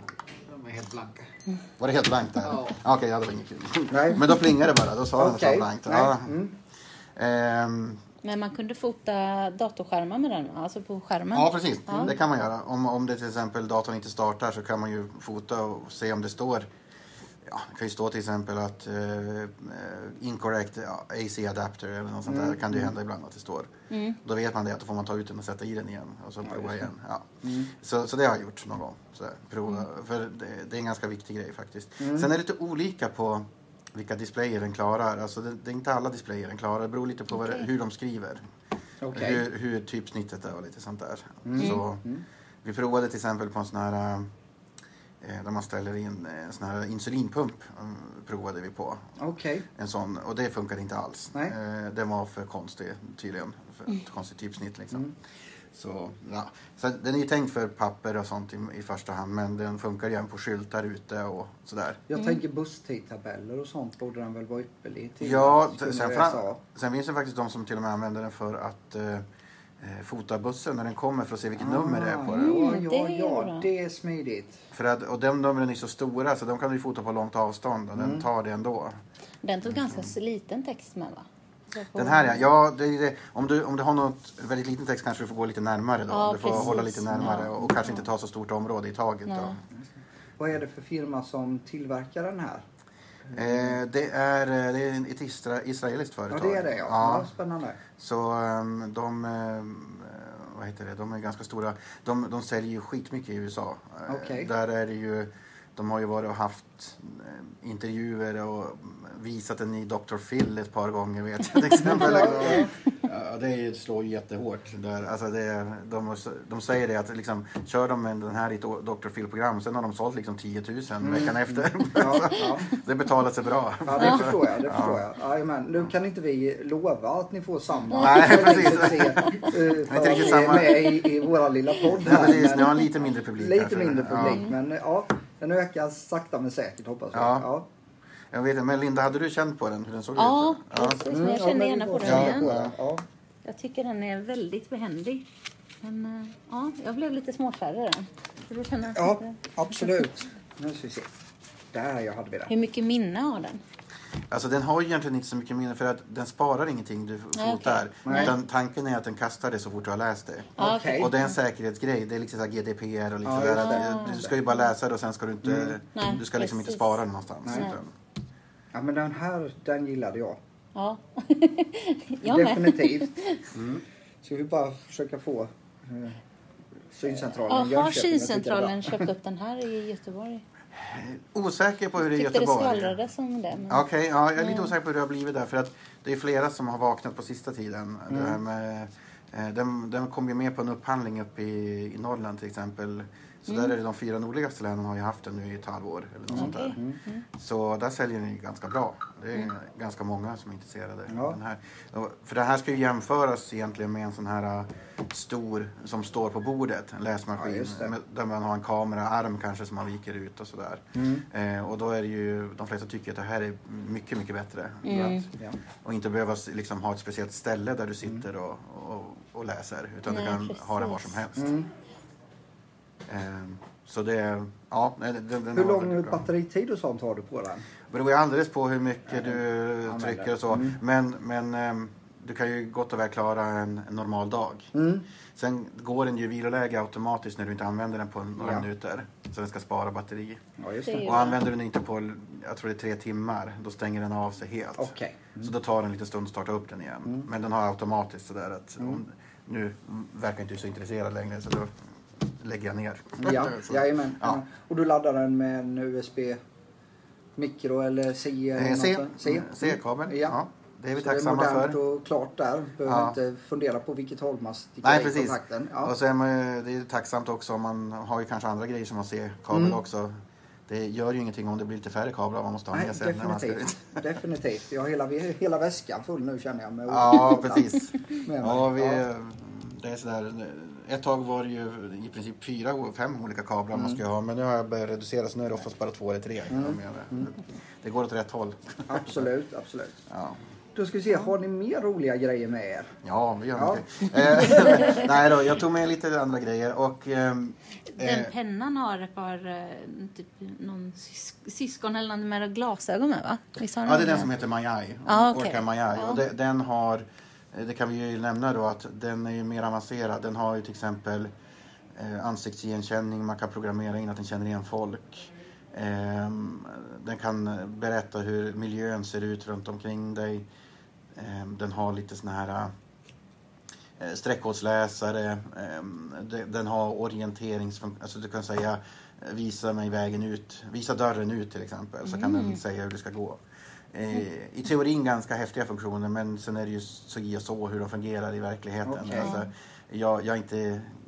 De är helt blanka. Var det helt blankt där? Ja. Okej, ja, det var inget kul. Nej. Men då plingade det bara. Då sa den att det var Okej. blankt. Ja. Mm. Ehm, Men man kunde fota datorskärmar med den, alltså på skärmen. Ja, precis. Ja. Det kan man göra. Om, om det till exempel datorn inte startar så kan man ju fota och se om det står Ja, det kan ju stå till exempel att eh, incorrect ja, AC adapter eller något sånt där. Mm, kan det ju mm. hända ibland att det står. Mm. Då vet man det att då får man ta ut den och sätta i den igen och så prova det. igen. Ja. Mm. Så, så det har jag gjort någon gång. Så där, prova. För det, det är en ganska viktig grej faktiskt. Mm. Sen är det lite olika på vilka displayer den klarar. Alltså det, det är inte alla displayer den klarar. Det beror lite på vad det, hur de skriver. Okej. Hur, hur typsnittet är och lite sånt där. Mm. Så, Mm. vi provade till exempel på en sån här eh, där man ställer in eh, en sån här insulinpump. eh, provade vi på. Okej. En sån och det funkade inte alls. Nej. Eh, den var för konstig tydligen. För ett konstigt typsnitt liksom. Mm. Så, ja. så den är ju tänkt för papper och sånt i, i första hand men den funkar ju även på skyltar ute och sådär. Jag tänker busstidtabeller och sånt borde den väl vara ypperlig till. Ja, sen, fram, sen finns det faktiskt de som till och med använder den för att eh, eh, fota bussen när den kommer för att se vilket nummer det är på den. Ja, Mm, ja, det är ja, bra. det är smidigt. För att, och de numren är så stora så de kan du fota på långt avstånd och Mm. den tar det ändå. Den tog ganska liten text med va? Den här ja, ja det, det, om, du, om du har något väldigt liten text kanske du får gå lite närmare då. Ja, du får precis. hålla lite närmare Ja. och kanske inte ta så stort område i taget. Vad är det för firma som tillverkar den här? Eh, det, är, eh, det är ett isra, israeliskt Ja, företag. det är det ja. Ja, ja spännande. Så ehm, de, ehm, eh, vad heter det, de är ganska stora. De, de säljer ju skitmycket i USA. Eh, Okej. Där är det ju, de har ju varit och haft eh, intervjuer och visat den i Dr. Phil ett par gånger vet jag till exempel. Ja, ja. Ja, det slår ju jättehårt. Där. Alltså det, de, de säger det att liksom, kör de med den här i ett Dr. Phil-program sen har de sålt liksom 10 000 veckan efter. Ja, ja. det betalar sig bra. Ja, det förstår jag. Det Ja. förstår jag. Jajamän. Nu kan inte vi lova att ni får samma Nej, precis. eh, för inte riktigt är samma. med i, i våra lilla podd Ja, precis, ni har en lite mindre publik Lite kanske. mindre publik, Ja. men ja, den ökar sakta men säkert hoppas jag. Ja. Ja. Jag vet inte, men Linda, hade du känt på den? Hur den såg Ja, ut? Ja, precis. Men jag känner gärna på den känna igen. Ja. Jag tycker den är väldigt behändig. Men eh, ja, jag blev lite småkär i den. Ja, absolut. Nu ska vi se. Där jag hade vi Hur den. mycket minne har den? Alltså den har ju egentligen inte så mycket minne för att den sparar ingenting du fotar. okej. Utan tanken är att den kastar det så fort du har läst det. Ja, Okej. Och det är en säkerhetsgrej. Det är liksom så här GDPR och lite Ja, sådär. just att det. eh, Du ska ju bara läsa det och sen ska du inte... Mm. Du ska liksom inte spara det någonstans. Nej. Utan, Ja, men den här, den gillade jag. Ja. jag. Definitivt. Mm. Ska vi bara försöka få eh, syncentralen Ja, har det syncentralen köpt upp den här i Göteborg? osäker på hur det är i Tyckte det Göteborg. skvallrade som det. Men... Okej, ja, jag är lite osäker på hur det har blivit där. För att det är flera som har vaknat på sista tiden. Det Mm. här med, eh, den, den kom ju med på en upphandling uppe i, i Norrland till exempel. Så Mm. där är det de fyra nordligaste länen har ju haft den nu i ett halvår. Eller något sånt Okej. där. Mm. Så där säljer den ju ganska bra. Det är ganska många som är intresserade Ja. den här. För det här ska ju jämföras egentligen med en sån här äh, stor som står på bordet, en Ja, läsmaskin. med, där man har en kameraarm kanske som man viker ut och sådär. Mm. Eh, och då är det ju, de flesta tycker att det här är mycket, mycket bättre. Mm. Att, Ja. och inte behöva liksom, ha ett speciellt ställe där du sitter och, och, och läser. Utan Nej, du kan ha den var precis. som helst. Mm. Eh, så det, ja, den, den Hur lång batteritid och sånt har du på den? Det beror ju alldeles på hur mycket du använder. trycker och så. Mm. Men, men ehm, du kan ju gott och väl klara en, en normal dag. Mm. Sen går den ju i viloläge automatiskt när du inte använder den på några Ja. minuter. Så den ska spara batteri. Ja, Och använder du den inte på, jag tror det är tre timmar, då stänger den av sig helt. Okej. Så då tar det en liten stund att starta upp den igen. Mm. Men den har automatiskt sådär att Mm. om, nu verkar inte du så intresserad längre så då lägger jag ner. Ja, Så, jajamän. ja. Och du laddar den med en USB mikro eller C? Eller Eh, C? C. C-kabel. Ja. Ja. Det är vi Så det är tacksamma modernt för. och klart där. Behöver Ja. inte fundera på vilket håll man sticker Nej, i precis. kontakten. Ja. Och så är man, det är tacksamt också om man har ju kanske andra grejer som man ser kabel Mm. också. Det gör ju ingenting om det blir lite färre kablar man måste ha med sig när man ska ut. definitivt. definitivt. Jag har hela, hela väskan full nu känner jag. Med Ja, precis. med. Ja, vi, Ja. det är sådär, ett tag var det ju i princip fyra, fem olika kablar man Mm. ska ha. Men nu har jag börjat reducera så nu är det oftast bara två eller tre. Mm. Mm. Det går åt rätt håll. Absolut, absolut. Ja. Då ska vi se, har ni mer roliga grejer med er? Ja, vi gör Ja. mycket. Eh, Nej då, jag tog med lite andra grejer och... ehm, Den eh, pennan har ett par, eh, typ någon sys syskon eller någon med glasögon med va? Visst har Ja, det är den den som heter Majai. Ja, okej. Orca Majai. Ja. Och det, den har, eh, det kan vi ju nämna då att den är ju mer avancerad. Den har ju till exempel eh, ansiktsigenkänning, man kan programmera in att den känner igen folk. Ehm, den kan berätta hur miljön ser ut runt omkring dig. Ehm, den har lite såna här eh, streckkodsläsare. Ehm, de- den har orienteringsfunktion, alltså du kan säga eh, visa mig vägen ut, visa dörren ut till exempel, så kan Mm. den säga hur det ska gå. Eh, I teorin ganska häftiga funktioner men sen är det ju så och så hur de fungerar i verkligheten. Okej. Alltså, jag, jag, inte,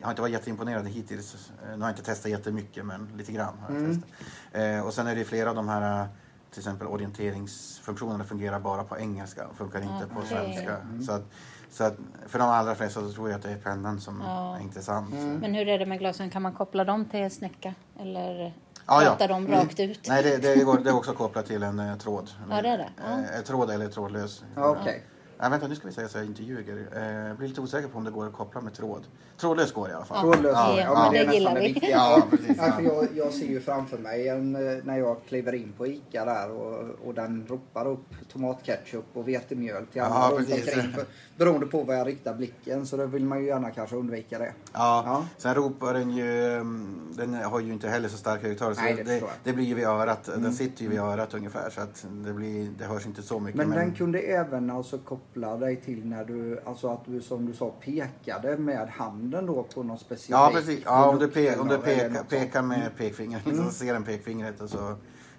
jag har inte varit jätteimponerad hittills. Nu har jag inte testat jättemycket men lite grann har jag Mm. testat. Eh, och sen är det flera av de här till exempel orienteringsfunktionerna fungerar bara på engelska och funkar inte på Okej. svenska. Mm. Så att, så att för de allra flesta så tror jag att det är pennan som Ja. är intressant. Men hur är det med glasögon? Kan man koppla dem till snäcka? Eller Ja, ja. pratar de Mm. rakt ut? Nej, det, det, går, det är också kopplat till en eh, tråd. Ja, det är det. Ja. Eh, tråd eller trådlös. Ja, okej. Ja, vänta, nu ska vi säga så jag inte ljuger. Eh, jag blir lite osäker på om det går att koppla med tråd. Trådlös går i alla fall. Trådlös, ja, ja, men det är nästan det viktiga. Ja, precis. Ja, för jag, jag ser ju framför mig en, eh, när jag kliver in på ICA där och, och den ropar upp tomatketchup och vetemjöl till alla Ja, runt precis. omkring. För, beroende på var jag riktar blicken så då vill man ju gärna kanske undvika det. Ja, sen ropar den ju, mm, den har ju inte heller så stark högtalare. så Nej, det det, det, blir ju vid örat, Mm. den sitter ju vid örat ungefär så att det, blir, det hörs inte så mycket. Men, den kunde även alltså koppla dig till när du, alltså att du som du sa pekade med handen då på någon specifik Ja, precis. Ja, om du, pe, om du pekar, pekar med pekfingret, Mm. så ser den pekfingret och så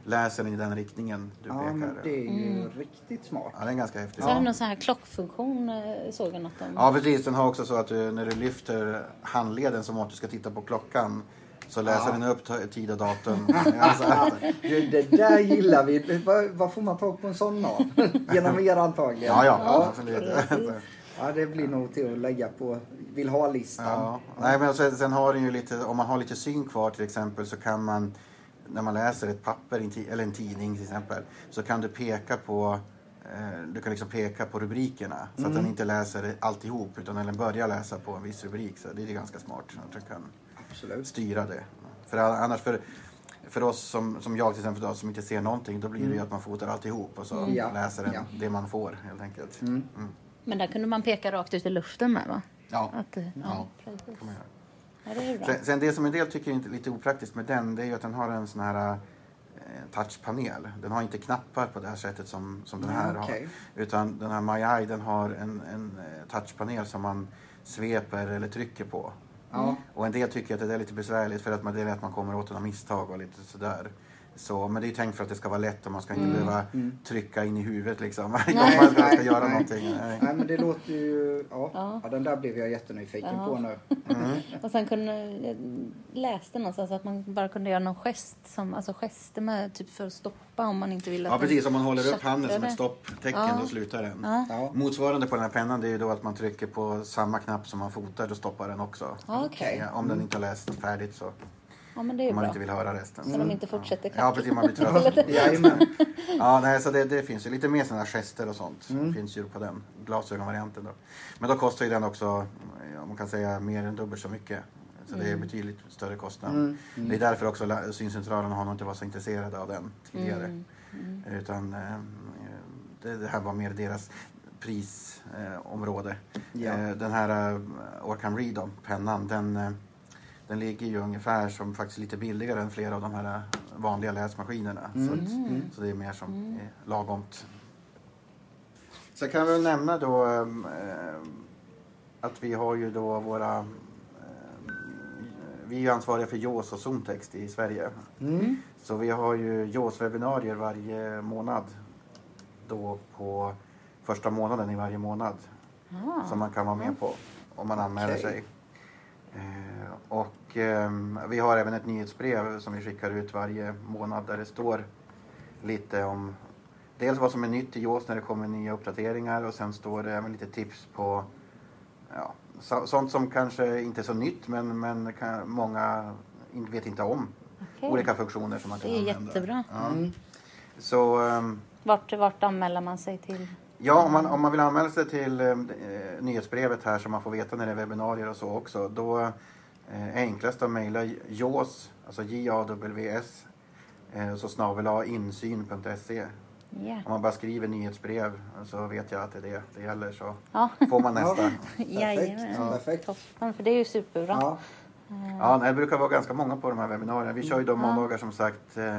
läser den i den riktningen du Ja, pekar. men det är ju Mm. riktigt smart. Ja, den är ganska häftig. Så har de någon sån här klockfunktion eh, såg jag något om. Ja, precis. Den har också så att du, när du lyfter handleden som att du ska titta på klockan så läser Ja. den upp tid och datum. Alltså, Du, det där gillar vi. Vad, vad får man tag på en sån av? Genom er antagligen. Ja, ja, absolut. Ja, det blir nog till att lägga på vill ha-listan. Ja. Nej, men sen, sen har den ju lite, om man har lite syn kvar till exempel så kan man när man läser ett papper eller en tidning till exempel så kan du peka på eh, du kan liksom peka på rubrikerna så att Mm. den inte läser alltihop utan den börjar läsa på en viss rubrik. Så det är ganska smart att du kan Absolut. styra det. För annars för, för oss som, som jag till exempel då, som inte ser någonting då blir det ju Mm. att man fotar alltihop och så Mm. Ja, läser den ja. det man får helt enkelt. Mm. Men där kunde man peka rakt ut i luften med va? Ja. Att, eh, ja, Ja, precis. kan man göra. Ja, det är ju bra. Sen, sen det som en del tycker är inte- lite opraktiskt med den, det är ju att den har en sån här eh, touchpanel. Den har inte knappar på det här sättet som, som den här Ja, okej. har. Utan den här MyEye den har en, en eh, touchpanel som man sveper eller trycker på. Ja. Och en del tycker att det är lite besvärligt för att man, det är att man kommer åt några misstag och lite sådär. Så, men det är ju tänkt för att det ska vara lätt och man ska inte Mm. behöva Mm. trycka in i huvudet liksom. Varje gång man ska, ska göra någonting. Nej. Nej, men det låter ju... Ja, Ja. ja. den där blev jag jättenyfiken Ja. på nu. Mm. Och sen kunde, jag läste någonstans att man bara kunde göra någon gest, som, alltså gester med typ för att stoppa om man inte vill att Ja precis, om man håller upp handen som ett stopptecken Ja. då slutar den. Ja. Motsvarande på den här pennan det är ju då att man trycker på samma knapp som man fotar, då stoppar den också. Ja, om den inte har läst färdigt så. Ja men det är om man bra. inte vill höra resten. Så de inte fortsätter Ja precis, man blir trött. Jajamän. ja, nej, så det, det finns ju lite mer sådana gester och sånt. Mm. finns ju på den glasögonvarianten då. Men då kostar ju den också, ja, man kan säga mer än dubbelt så mycket. Så det är Mm. betydligt större kostnad. Mm, mm. Det är därför också syncentralerna har nog inte varit så intresserade av den tidigare. Mm, mm. Utan eh, det, det här var mer deras prisområde. Eh, område. Ja. eh, den här eh, Orcam Read, pennan, den, eh, den ligger ju ungefär som faktiskt lite billigare än flera av de här eh, vanliga läsmaskinerna. Mm. Så, att, Mm. så det är mer som Mm. är lagomt. Så kan vi nämna då ehm, att vi har ju då våra ehm, vi är ju ansvariga för JAWS och Zontext i Sverige. Mm. Så vi har ju JAWS-webbinarier varje månad. Då på första månaden i varje månad. Ah. Som man kan vara med på om man anmäler Okej. sig. Eh, och ehm, vi har även ett nyhetsbrev som vi skickar ut varje månad där det står lite om dels vad som är nytt i JAWS när det kommer nya uppdateringar och sen står det även lite tips på ja, så, sånt som kanske inte är så nytt men, men kan, många vet inte om. Okej. Olika funktioner som man Det kan är använda. jättebra. Ja. Mm. Så ehm, Vart, vart anmäler man sig till? Ja, om man, om man vill anmäla sig till eh, nyhetsbrevet här så man får veta när det är webbinarier och så också. Då eh, enklast att mejla JAWS, alltså J-A-W-S, eh, så snabel insyn.se. Ja. Om man bara skriver nyhetsbrev så vet jag att det är det det gäller så Ja. får man nästa. Jajamän. Ja. Perfekt. Toppen, för det är ju superbra. Ja. Ja, det brukar vara ganska många på de här webbinarierna. Vi kör ju de Ja. måndagar som sagt. eh,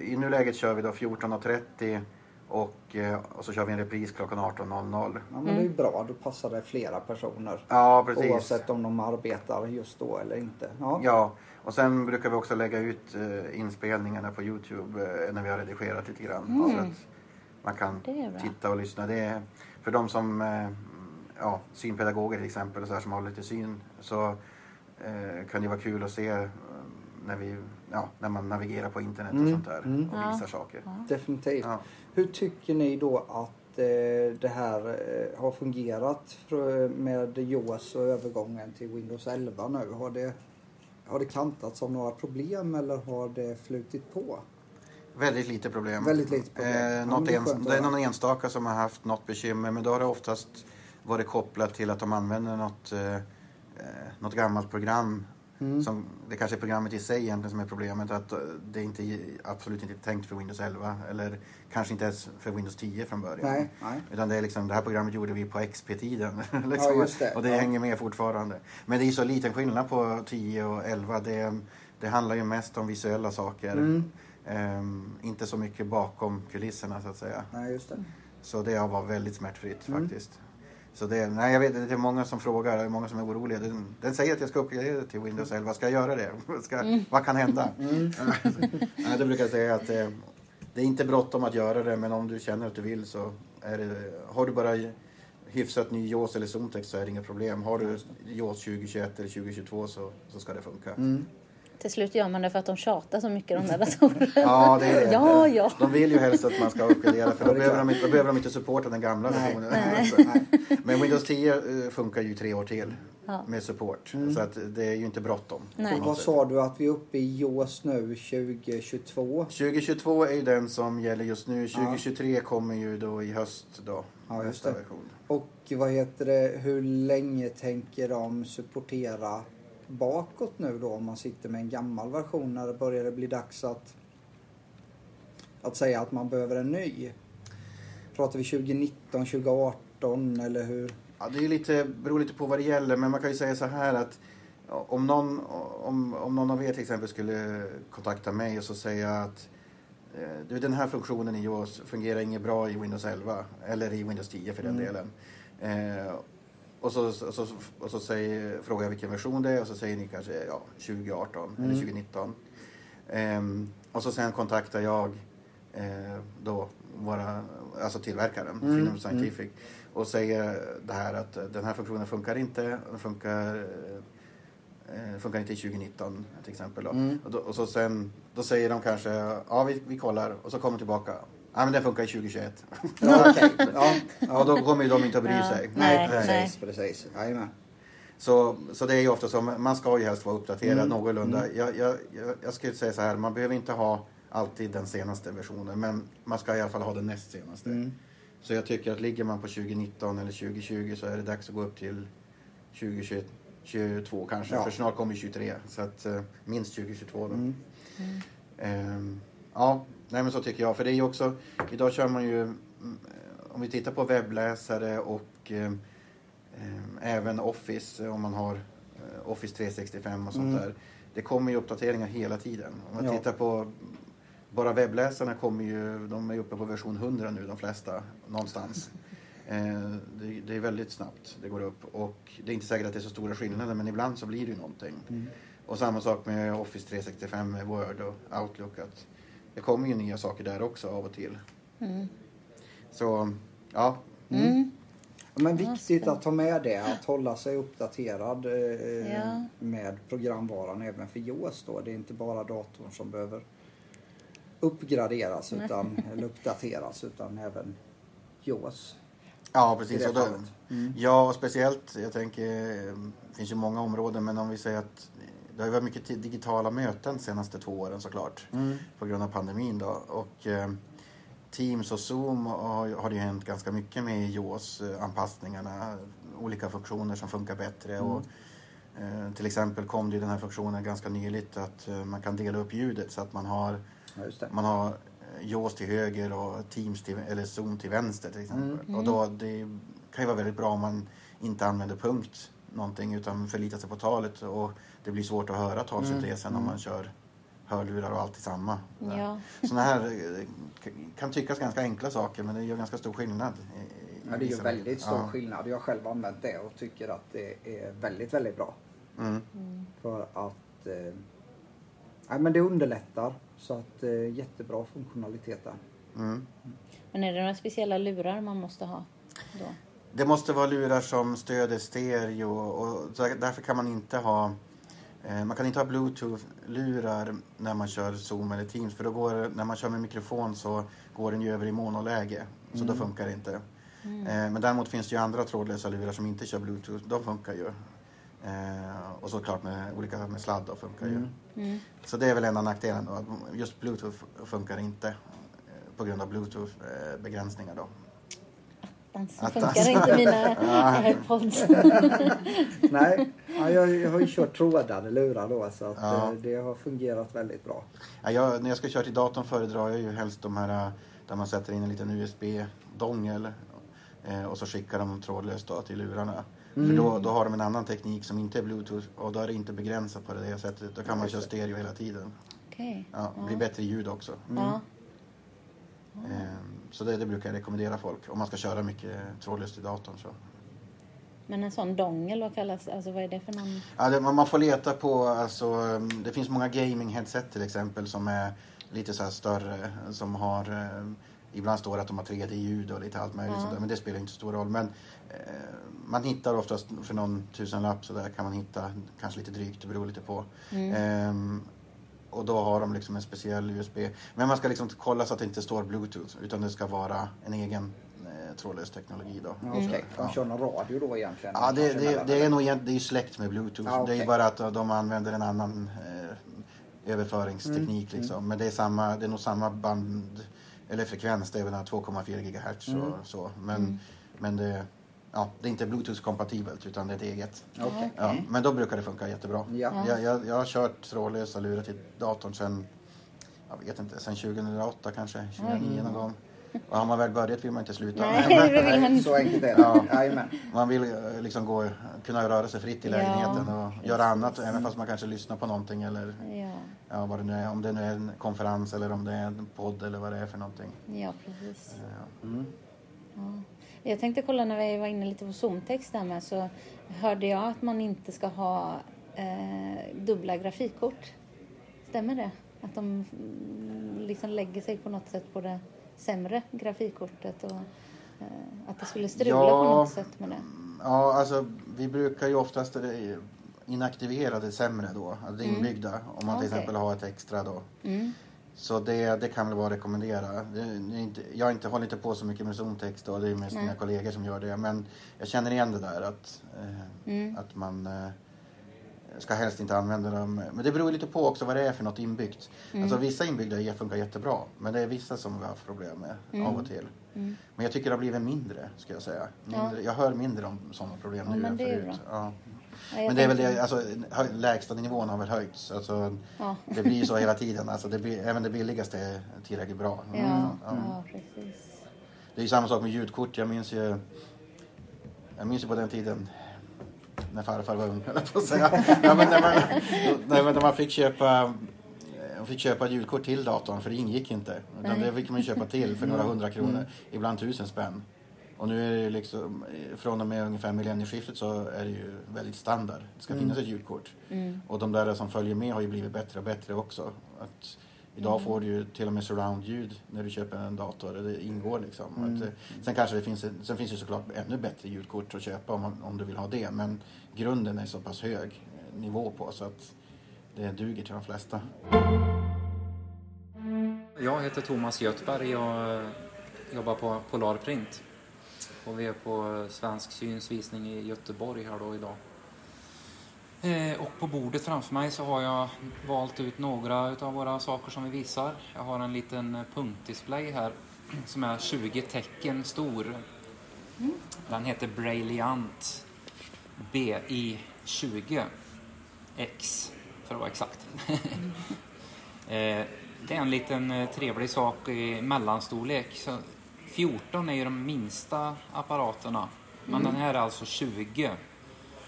I nuläget kör vi då 14.30 och, eh, och så kör vi en repris klockan 18.00. Ja, men det är ju bra. Då passar det flera personer. Ja, precis. Oavsett om de arbetar just då eller inte. Ja. Ja, och sen brukar vi också lägga ut eh, inspelningarna på Youtube eh, när vi har redigerat lite grann. Mm. Så att man kan titta och lyssna. Det är, för de som, ja, synpedagoger till exempel, och så här, som har lite syn, så eh, kan det vara kul att se när, vi, ja, när man navigerar på internet och Mm, sånt där mm. och Ja. visar saker. Definitivt. Ja. Hur tycker ni då att eh, det här eh, har fungerat för, med JAWS och övergången till Windows 11 nu? Har det, har det kantats av några problem eller har det flutit på? Väldigt lite problem. Väldigt lite problem. Ja, Eh, något det är ens, det är någon enstaka som har haft något bekymmer men då har det oftast varit kopplat till att de använder något, eh, eh, något gammalt program. Mm. Som, det kanske är programmet i sig egentligen som är problemet. Att eh, det är inte, absolut inte tänkt för Windows 11 eller kanske inte ens för Windows 10 från början. Nej, nej. Utan det, är liksom, det här programmet gjorde vi på XP-tiden. liksom, Ja, det. Och det Ja. hänger med fortfarande. Men det är så liten skillnad på 10 och 11. Det, det handlar ju mest om visuella saker. Mm. Ehm, inte så mycket bakom kulisserna så att säga. Nej, just det. Så det var väldigt smärtfritt Mm. faktiskt. Så det, nej, jag vet, det är många som frågar, det är många som är oroliga. Den, den säger att jag ska uppgradera till Windows 11. Ska jag göra det? Ska, Mm. Vad kan hända? Mm. nej, då brukar jag säga att det, det är inte bråttom att göra det, men om du känner att du vill så är det, har du bara hyfsat ny JAWS eller Zontex så är det inga problem. Har du JAWS 2021 eller 2022 så, så ska det funka. Mm. Till slut gör man det för att de tjatar så mycket de där datorerna. Ja, det är det. Ja, ja. De vill ju helst att man ska uppgradera för Ja, då behöver, de då behöver de inte supporta den gamla versionen. nej. Så- Men Windows 10 eh, funkar ju tre år till Ja. med support. Mm. Så att det är ju inte bråttom. Vad sa du att vi är uppe i JAWS nu 2022? 2022 är ju den som gäller just nu. 2023 kommer ju då i höst då. Ja, just det. version. Och vad heter det, hur länge tänker de supportera bakåt nu då om man sitter med en gammal version när det börjar bli dags att, att säga att man behöver en ny? Pratar vi 2019, 2018 eller hur? Ja, det är lite, beror lite på vad det gäller, men man kan ju säga så här att om någon, om, om någon av er till exempel skulle kontakta mig och så säga att eh, du, den här funktionen i JAWS fungerar inget bra i Windows 11 eller i Windows 10 för den Mm. delen. Eh, och så, så, så, och så säger, frågar jag vilken version det är och så säger ni kanske ja, 2018 eller Mm. 2019. Ehm, och så sen kontaktar jag eh, då våra, alltså tillverkaren, Mm, Freedom Scientific, och säger det här att den här funktionen funkar inte, den funkar, eh, funkar inte i 2019 till exempel. Då. Mm. Och, då, och så sen, då säger de kanske, ja vi, vi kollar, och så kommer tillbaka, ja men den funkar i 2021. Ja, okej. Ja, ja. då kommer ju de inte att bry Ja. sig. Nej, Nej, precis, precis. Jajamän. Så, så det är ju ofta så, man ska ju helst vara uppdaterad Mm. någorlunda. Jag, jag, jag, jag skulle säga så här, man behöver inte ha alltid den senaste versionen, men man ska i alla fall ha den näst senaste. Mm. Så jag tycker att ligger man på 2019 eller 2020 så är det dags att gå upp till 2022 kanske, Ja. för snart kommer 23. Så att eh, minst 2022 då. Mm. Ehm, ja, nej men så tycker jag. För det är ju också, idag kör man ju, mm, om vi tittar på webbläsare och ehm, ehm, även Office, eh, om man har eh, Office 365 och sånt Mm. där. Det kommer ju uppdateringar hela tiden. Om man Ja. tittar på, bara webbläsarna kommer ju, de är uppe på version 100 nu de flesta, någonstans. Eh, det, det är väldigt snabbt det går upp och det är inte säkert att det är så stora skillnader men ibland så blir det ju någonting. Mm. Och samma sak med Office 365 med Word och Outlook. Att det kommer ju nya saker där också av och till. Mm. Så ja, Mm. Ja, Men viktigt att ta med det, att hålla sig uppdaterad eh, Ja. med programvaran även för JAWS då. Det är inte bara datorn som behöver uppgraderas utan, eller uppdateras utan även JAWS. Ja, precis. det Och då. Mm. Ja, och speciellt, jag tänker, det finns ju många områden, men om vi säger att det har ju varit mycket digitala möten de senaste två åren såklart, Mm. på grund av pandemin då. Och eh, Teams och Zoom har, har det ju hänt ganska mycket med iOS-anpassningarna, olika funktioner som funkar bättre. Och, eh, till exempel kom det ju den här funktionen ganska nyligt att eh, man kan dela upp ljudet så att man har, Ja, man har eh, JAWS till höger och Teams till, eller Zoom till vänster till exempel. Mm. Och då, det kan ju vara väldigt bra om man inte använder punkt någonting utan förlitar sig på talet och det blir svårt att höra talsyntesen Mm. om man kör hörlurar och allt i samma. Ja. Sådana här eh, kan tyckas ganska enkla saker men det gör ganska stor skillnad. i- i Ja, det vissa- väldigt stor ja. skillnad. Jag har själv använt det och tycker att det är väldigt, väldigt bra. Mm. För att eh, ja, men det underlättar. Så att eh, jättebra funktionalitet där. Mm. Men är det några speciella lurar man måste ha då? Det måste vara lurar som stöder stereo och därför kan man inte ha man kan inte ha bluetooth-lurar när man kör Zoom eller Teams för då går, när man kör med mikrofon så går den ju över i monoläge. Så då Mm. funkar det inte. Mm. Eh, men däremot finns det ju andra trådlösa lurar som inte kör bluetooth. De funkar ju. Eh, och såklart med olika med sladd då funkar ju. Mm. Mm. Så det är väl enda nackdelen då. Just bluetooth funkar inte eh, på grund av bluetooth-begränsningar då. Attans, Attans. funkar inte mina airpods. Nej, ja, jag, jag har ju kört trådade lurar då så att Ja. eh, det har fungerat väldigt bra. Ja, jag, när jag ska köra till datorn föredrar jag ju helst de här eh, där man sätter in en liten USB-dongel eh, och så skickar de trådlöst då till lurarna. Mm. För då, då har de en annan teknik som inte är bluetooth och då är det inte begränsat på det sättet. Då kan man köra stereo hela tiden. Okej. Ja, det blir Ja. bättre ljud också. Ja. Eh, Så det, det brukar jag rekommendera folk om man ska köra mycket trådlöst i datorn. Så. Men en sån dongel, vad kallas Alltså vad är det för någon? Ja, det, man får leta på, alltså, um, det finns många gaming-headset till exempel som är lite så större. Som har, eh, ibland står det att de har 3D-ljud och lite allt möjligt Ja. sånt där, men det spelar inte så stor roll. Men eh, man hittar oftast för någon tusenlapp så där kan man hitta, kanske lite drygt, det beror lite på. Mm. Ehm, och då har de liksom en speciell USB. Men man ska liksom kolla så att det inte står Bluetooth utan det ska vara en egen eh, trådlös teknologi då. Ja, Okej, Så, de kör någon radio då egentligen? Ja, det, det, det är nog det är ju släkt med bluetooth. Ja, Det är bara att de använder en annan eh, överföringsteknik Mm, liksom. Men det är, samma, det är nog samma band eller frekvens, det är väl den här 2,4 GHz Mm. och så. Men, Mm. men det, ja, det är inte bluetooth-kompatibelt utan det är ett eget. Okej. Ja, men då brukar det funka jättebra. Ja. Jag, jag, jag har kört trådlösa lurar till datorn sen, jag vet inte, sen 2008 kanske, 2009 någon gång. Och har man väl börjat vill man inte sluta. Nej, det vill man inte. Så enkelt är det. Ja. Man vill eh, liksom gå, kunna röra sig fritt i Ja. lägenheten och göra annat även fast man kanske lyssnar på någonting eller Ja, ja, vad det nu är. Om det nu är en konferens eller om det är en podd eller vad det är för någonting. ja precis. Ja. Mm. Ja. Jag tänkte kolla när vi var inne lite på Zoom-text där med så hörde jag att man inte ska ha eh, dubbla grafikkort. Stämmer det? Att de mm, liksom lägger sig på något sätt på det sämre grafikkortet och eh, att det skulle strula Ja. på något sätt med det. Ja, alltså vi brukar ju oftast eh, inaktivera det sämre då, alltså det Mm. inbyggda. Om man till Okej. exempel har ett extra då. Mm. Så det, det kan väl vara att rekommendera. Inte, jag har inte, håller inte på så mycket med Zoom-text och det är mest Nej. mina kollegor som gör det. Men jag känner igen det där att, eh, Mm. att man eh, ska helst inte använda dem. Men det beror lite på också vad det är för något inbyggt. Mm. Alltså vissa inbyggda funkar jättebra. Men det är vissa som vi har haft problem med Mm. av och till. Mm. Men jag tycker det har blivit mindre, ska jag säga. Mindre, Ja. Jag hör mindre om sådana problem Ja, nu än förut. Ja. Men det är väl det, alltså lägsta nivån har väl höjts. Alltså, Ja. Det blir så hela tiden. Alltså, det blir, även det billigaste är tillräckligt bra. Ja, Ja. ja, precis. Det är ju samma sak med ljudkort. Jag minns ju, jag minns ju på den tiden när farfar var ung, på att säga. men när, man, när, man, när man fick köpa man fick köpa ljudkort till datorn för det ingick inte. Utan Nej. det fick man köpa till för några hundra kronor. Ibland tusen spänn. Och nu är det ju liksom, från och med ungefär millennieskiftet så är det ju väldigt standard. Det ska Mm. finnas ett ljudkort. Mm. Och de där som följer med har ju blivit bättre och bättre också. Att idag Mm. får du ju till och med surroundljud när du köper en dator. Det ingår liksom. Mm. Att, eh, sen kanske det finns, sen finns det såklart ännu bättre ljudkort att köpa om, man- om du vill ha det. Men grunden är så pass hög eh, nivå på så att det duger till de flesta. Jag heter Thomas Göthberg. Jag jobbar på Polarprint och vi är på Svensk Syns visning i Göteborg här då idag. Eh, och på bordet framför mig så har jag valt ut några utav våra saker som vi visar. Jag har en liten eh, punktdisplay här som är 20 tecken stor. Den heter Brailliant BI20X för att vara exakt. Eh, Det är en liten eh, trevlig sak i mellanstorlek. Så 14 är ju de minsta apparaterna, men Mm. den här är alltså 20.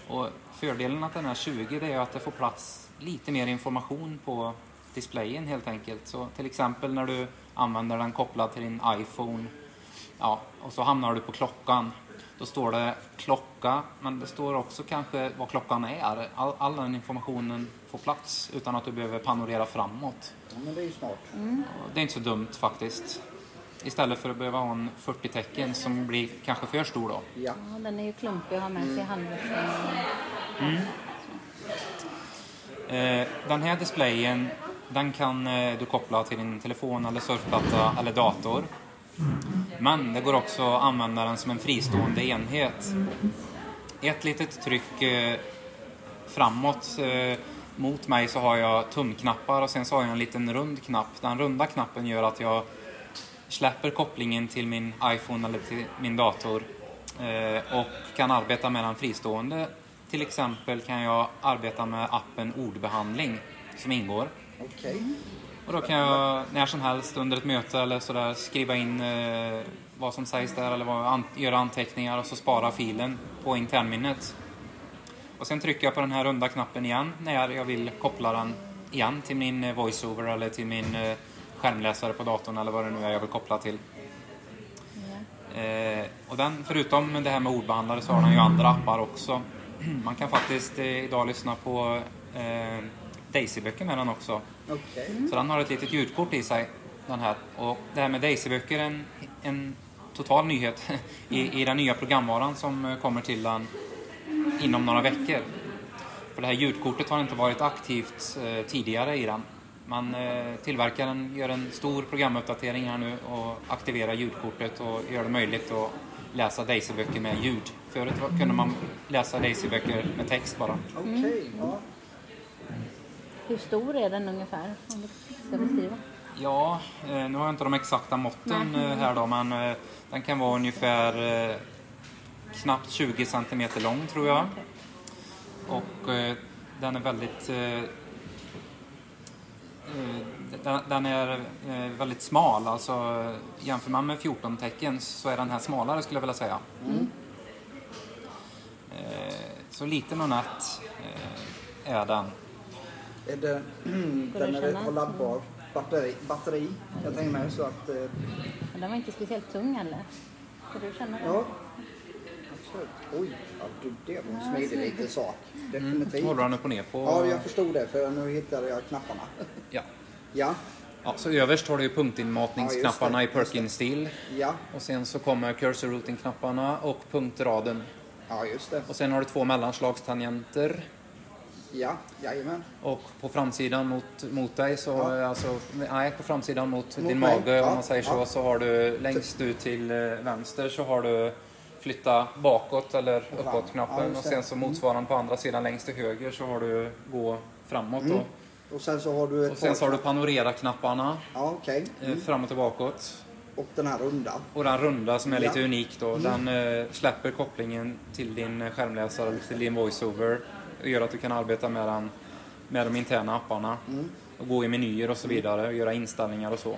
Och fördelen att den är 20 det är att det får plats lite mer information på displayen helt enkelt. Så till exempel när du använder den kopplad till din iPhone ja, och så hamnar du på klockan. Då står det klocka, men det står också kanske vad klockan är. All, all den informationen får plats utan att du behöver panorera framåt. Ja, men det är ju smart. Och Det är inte så dumt faktiskt. Istället för att behöva ha en 40 tecken som blir kanske för stor då. Ja. Ja, den är ju klumpig att ha med sig i handväskan. Mm. Eh, den här displayen den kan eh, du koppla till din telefon eller surfplatta eller dator. Men det går också att använda den som en fristående enhet. Ett litet tryck eh, framåt mot mig så har jag tumknappar och sen så har jag en liten rund knapp. Den runda knappen gör att jag släpper kopplingen till min iPhone eller till min dator eh, och kan arbeta med den fristående. Till exempel kan jag arbeta med appen ordbehandling som ingår. Okej. Och då kan jag när som helst under ett möte eller sådär skriva in eh, vad som sägs där eller vad, an, göra anteckningar och så spara filen på internminnet. Och sen trycker jag på den här runda knappen igen när jag vill koppla den igen till min eh, voiceover eller till min eh, skärmläsare på datorn eller vad det nu är jag vill koppla till. Eh, och den, förutom det här med ordbehandlare så har den ju andra appar också. Man kan faktiskt eh, idag lyssna på eh, Daisy-böcker med den också. Okej. Så den har ett litet ljudkort i sig, den här. Och det här med Daisy-böcker är en, en total nyhet i, i den nya programvaran som eh, kommer till den inom några veckor. För det här ljudkortet har inte varit aktivt eh, tidigare i den. Men eh, tillverkaren gör en stor programuppdatering här nu och aktiverar ljudkortet och gör det möjligt att läsa Daisy-böcker med ljud. Förut kunde man läsa Daisy-böcker med text bara. Okej, ja. Hur stor är den ungefär? Om du ska beskriva. Ja, eh, nu har jag inte de exakta måtten Nej. eh, här då, men den kan vara ungefär knappt 20 centimeter lång tror jag. Och eh, den är väldigt... Eh, den, den är eh, väldigt smal, alltså jämför man med 14 tecken så är den här smalare skulle jag vilja säga. Mm. Eh, så liten och nätt är den. Är det, den är, har laddbar batteri, batteri jag tänker mig så att... Den var inte speciellt tung heller. Får du känna det? ja. Absolut. Oj, ja, du, det var en smidig liten sak. Definitivt. Mm. Håller den upp och ner på... Ja, jag förstod det för nu hittade jag knapparna. Ja. Ja, Ja, så överst har du ju Ja, punktinmatningsknapparna just i Perkin-stil. ja, Och sen så kommer cursor routing-knapparna och punktraden. ja just det. Och sen har du två mellanslagstangenter. Ja, jajamän. Och på framsidan mot, mot dig så, Ja. alltså, nej på framsidan mot, Mot din mig, mage ja, om man säger så, ja. så har du längst ut till eh, vänster så har du flytta bakåt eller Ja, just och sen så motsvarande på andra sidan längst till höger så har du gå framåt Mm. då. Och sen så har du ett Och sen så har du panorera-knapparna Ja, okej. eh, Mm. framåt och bakåt. Och den här runda. Och den runda som är lite Ja. unik då, Mm. den eh, släpper kopplingen till din eh, skärmläsare eller till din voiceover och gör att du kan arbeta med, den, med de interna apparna Mm. och gå i menyer och så vidare och göra inställningar och så.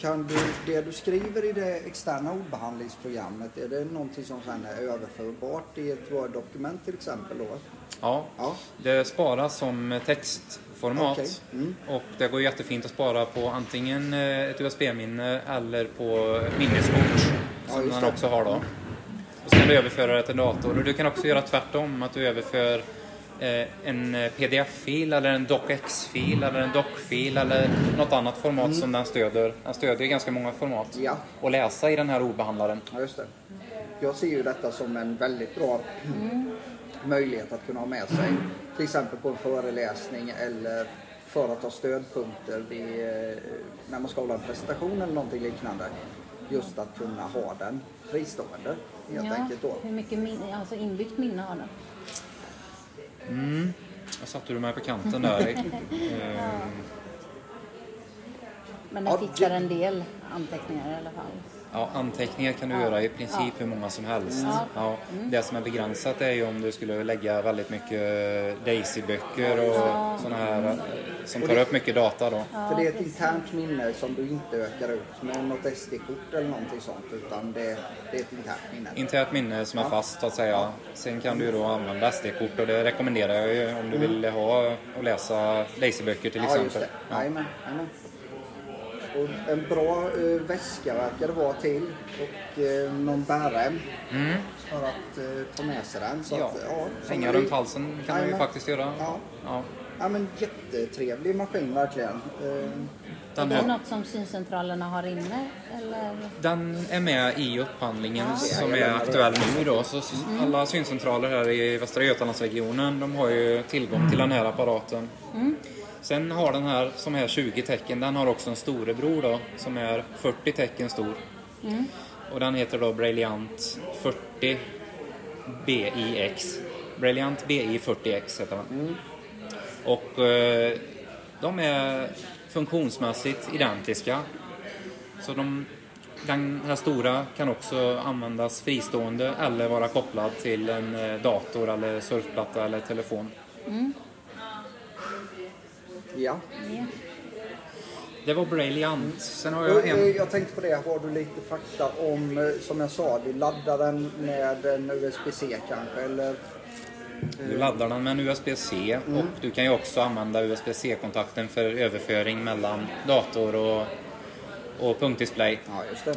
Kan du, det du skriver i det externa ordbehandlingsprogrammet, är det någonting som sen är överförbart i ett Word-dokument till exempel då? Ja, Ja. det sparas som textformat Okej. Mm. och det går jättefint att spara på antingen eh, ett USB-minne eller på minneskort Ja, som just man också har då. Och så kan du överföra det till dator och du kan också göra tvärtom, att du överför en eh, pdf-fil eller en docx-fil eller en doc-fil eller något annat format Mm. som den stöder. Den stödjer ganska många format Ja. att läsa i den här ordbehandlaren. Ja, just det. Jag ser ju detta som en väldigt bra möjlighet att kunna ha med sig. Till exempel på en föreläsning eller för att ha stödpunkter vid, eh, när man ska hålla en presentation eller någonting liknande. just att kunna ha den fristående helt enkelt då. hur mycket min, alltså inbyggt minne har den? Mm. Jag satte du mig på kanten där. Eh, Men den fixar en del anteckningar i alla fall. Ja, anteckningar kan du göra i princip hur många som helst. Ja. Ja. Det som är begränsat är ju om du skulle lägga väldigt mycket Daisy-böcker och Ja. sådana här eh, som tar upp mycket data då. För det är ett internt minne som du inte ökar ut med något SD-kort eller någonting sånt utan det, det är ett internt minne. Internt minne som är Ja. fast så att säga. Sen kan du då använda SD-kort och det rekommenderar jag ju om du vill ha och läsa Daisy-böcker till ja, just exempel. det. Jajamän, jajamän. Och en bra eh, väska verkar det vara till och eh, någon bärrem Mm. för att eh, ta med sig den. Så Ja. att, ja, Hänga runt halsen kan man ju faktiskt göra. Ja. Ja. ja, men jättetrevlig maskin verkligen. Eh, Är Den det här- något som syncentralerna har inne? Eller? Den är med i upphandlingen Ja. som är aktuell nu då. Så s- alla syncentraler här i Västra Götalandsregionen de har ju tillgång till den här apparaten. Mm. Sen har den här som är 20 tecken, den har också en storebror då som är 40 tecken stor. Mm. Och den heter då Brilliant 40 BIX. Brilliant BI 40X heter den. Och eh, de är funktionsmässigt identiska. Så de, den här stora kan också användas fristående eller vara kopplad till en eh, dator eller surfplatta eller telefon. Mm. Ja. Ja. Det var Brilliant. Sen har Jag, en... jag tänkte på det, har du lite fakta om, eh, som jag sa, du laddar den med en USB-C kanske eller? Du laddar den med en USB-C Mm. och du kan ju också använda USB-C-kontakten för överföring mellan dator och, och punktdisplay.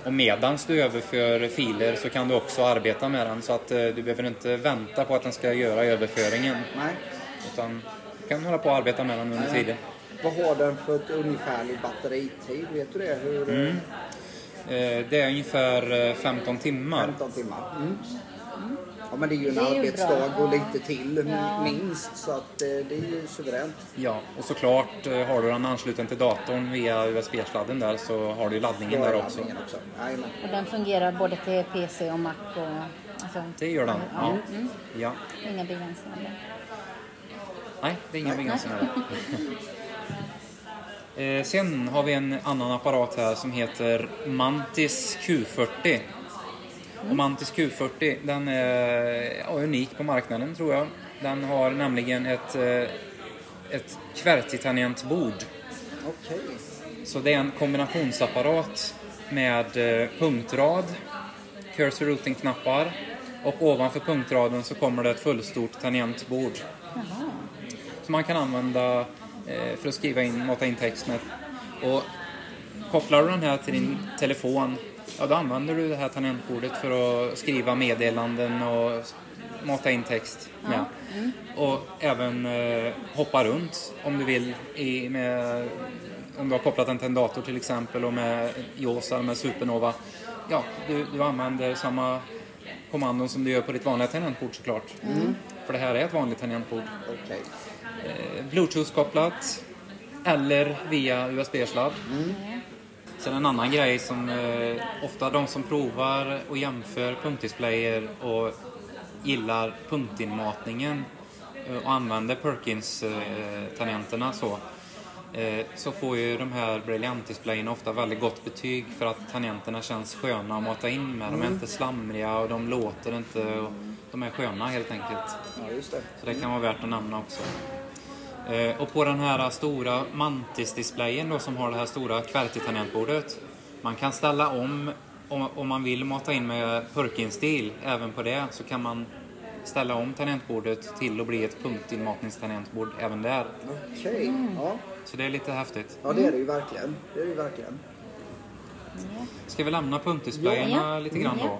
Och medans du överför filer så kan du också arbeta med den så att eh, du behöver inte vänta på att den ska göra överföringen. Nej. Utan kan hålla på och arbeta med den under tiden. Vad har den för ett ungefärlig batteritid? Vet du det? Hur, Mm. Eh, Det är ungefär eh, 15 timmar. 15 timmar. Mm. Ja men det är ju en Det arbetsdag bra. och lite till Ja. minst så att eh, det är ju suveränt. Ja, och såklart eh, har du den ansluten till datorn via USB-sladden där så har du ju laddningen där också. laddningen också. Och den fungerar både till PC och Mac och... Alltså, Det gör den. Ja. Mm. ja. Inga begränsningar. Nej, det är inga där. Eh, Sen har vi en annan apparat här som heter Mantis Q40. Och Mantis Q40 den är ja, unik på marknaden tror jag. Den har nämligen ett, eh, ett kvertitangentbord. Okej. Så det är en kombinationsapparat med eh, punktrad, cursor routing-knappar och ovanför punktraden så kommer det ett fullstort tangentbord. Som man kan använda eh, för att skriva in, mata in text med. Och kopplar du den här till din telefon, ja då använder du det här tangentbordet för att skriva meddelanden och mata in text med. Mm. Och även eh, hoppa runt om du vill i, med, om du har kopplat den till en dator till exempel och med JAWS eller med Supernova. Ja, du, du använder samma kommandon som du gör på ditt vanliga tangentbord såklart. Mm. För det här är ett vanligt tangentbord. Okej. Eh, Bluetooth-kopplat eller via USB-sladd. Sen en annan grej som eh, ofta de som provar och jämför punktdisplayer och gillar punktinmatningen eh, och använder Perkins-tangenterna så eh, så får ju de här Brilliant-displayen ofta väldigt gott betyg för att tangenterna känns sköna att mata in med. De är Mm. inte slamriga och de låter inte. Och de är sköna helt enkelt. Ja, just det. Så det kan vara värt att nämna också. Eh, Och på den här stora Mantis-displayen då som har det här stora QWERTY-tangentbordet. Man kan ställa om, om, om man vill mata in med Perkins-stil, även på det, så kan man ställa om tangentbordet till att bli ett punktinmatningstangentbord även där. Okej. Ja. Så det är lite häftigt. ja, det är det ju verkligen. Det är det ju verkligen. Ska vi lämna punktdisplayerna Ja. lite grann då?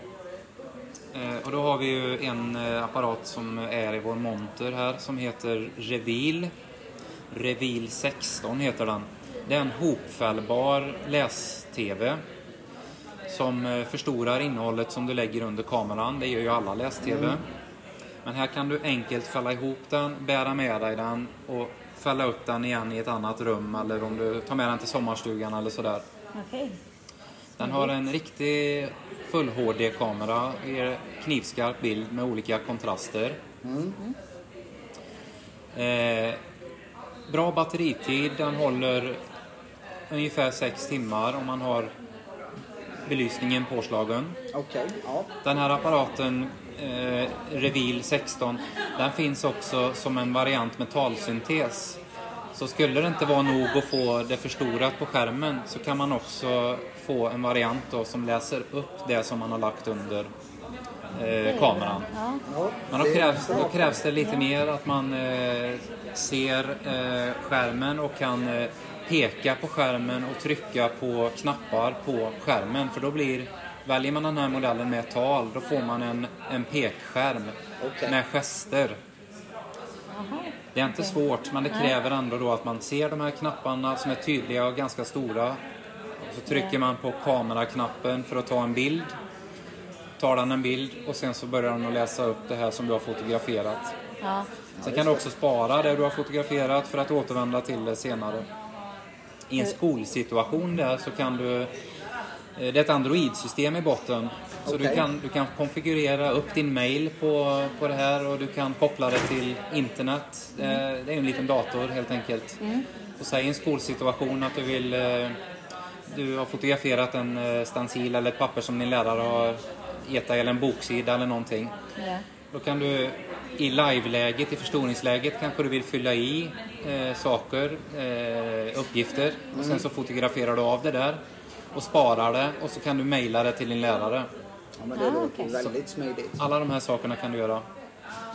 Ja. Eh, Och då har vi ju en eh, apparat som är i vår monter här som heter Reveal. Reveal 16 heter den. Det är en hopfällbar läs-TV som eh, förstorar innehållet som du lägger under kameran. Det gör ju alla läs-TV. Mm. Men här kan du enkelt fälla ihop den, bära med dig den och fälla upp den igen i ett annat rum eller om du tar med den till sommarstugan eller sådär. Okej. Den har en riktig full HD-kamera, ger knivskarp bild med olika kontraster. Eh, bra batteritid, den håller ungefär 6 timmar om man har belysningen påslagen. Okej, ja. Den här apparaten, eh, Reveal 16, den finns också som en variant med talsyntes. Så skulle det inte vara nog att få det förstorat på skärmen så kan man också få en variant då som läser upp det som man har lagt under eh, kameran. Ja. Men då krävs, då krävs det lite mer att man eh, ser eh, skärmen och kan eh, peka på skärmen och trycka på knappar på skärmen. För då blir, väljer man den här modellen med tal, då får man en, en pekskärm Okej. med gester. Det är inte Okej. svårt, men det kräver ändå då att man ser de här knapparna som är tydliga och ganska stora. Och så trycker man på kameraknappen för att ta en bild. Tar den en bild och sen så börjar den att läsa upp det här som du har fotograferat. Ja. Sen kan du också spara det du har fotograferat för att återvända till det senare. I en Hur- skolsituation där så kan du... eh, Det är ett Android-system i botten. Så du, Okej. kan, du kan konfigurera upp din mail på, på det här och du kan koppla det till internet. Eh, Det är en liten dator helt enkelt. Mm. Och säg i en skolsituation att du vill... eh, Du har fotograferat en eh, stencil eller ett papper som din lärare har dig eller en boksida eller någonting. Ja. Då kan du i live-läget, i förstoringsläget, kanske du vill fylla i eh, saker, eh, uppgifter. Och sen Mm. så fotograferar du av det där och sparar det och så kan du mejla det till din lärare. Ja, men det Ah, låter okej. väldigt smidigt. Alla de här sakerna kan du göra.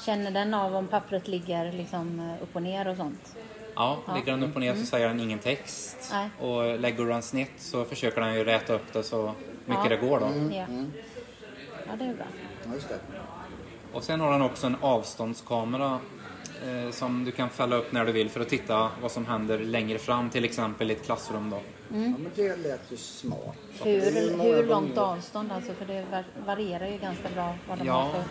Känner den av om pappret ligger liksom eh, upp och ner och sånt? Ja, Ja. ligger den upp och ner så Mm. säger den ingen text. Nej. Och lägger du den snett så försöker den ju räta upp det så mycket Ja. det går då. Ja. Ja, det är bra. Ja, just det. Och sen har den också en avståndskamera eh, som du kan fälla upp när du vill för att titta vad som händer längre fram, till exempel i ett klassrum då. Ja, men det lät ju smart. Hur, hur långt avstånd alltså? För det var- varierar ju ganska bra vad de har Ja, för...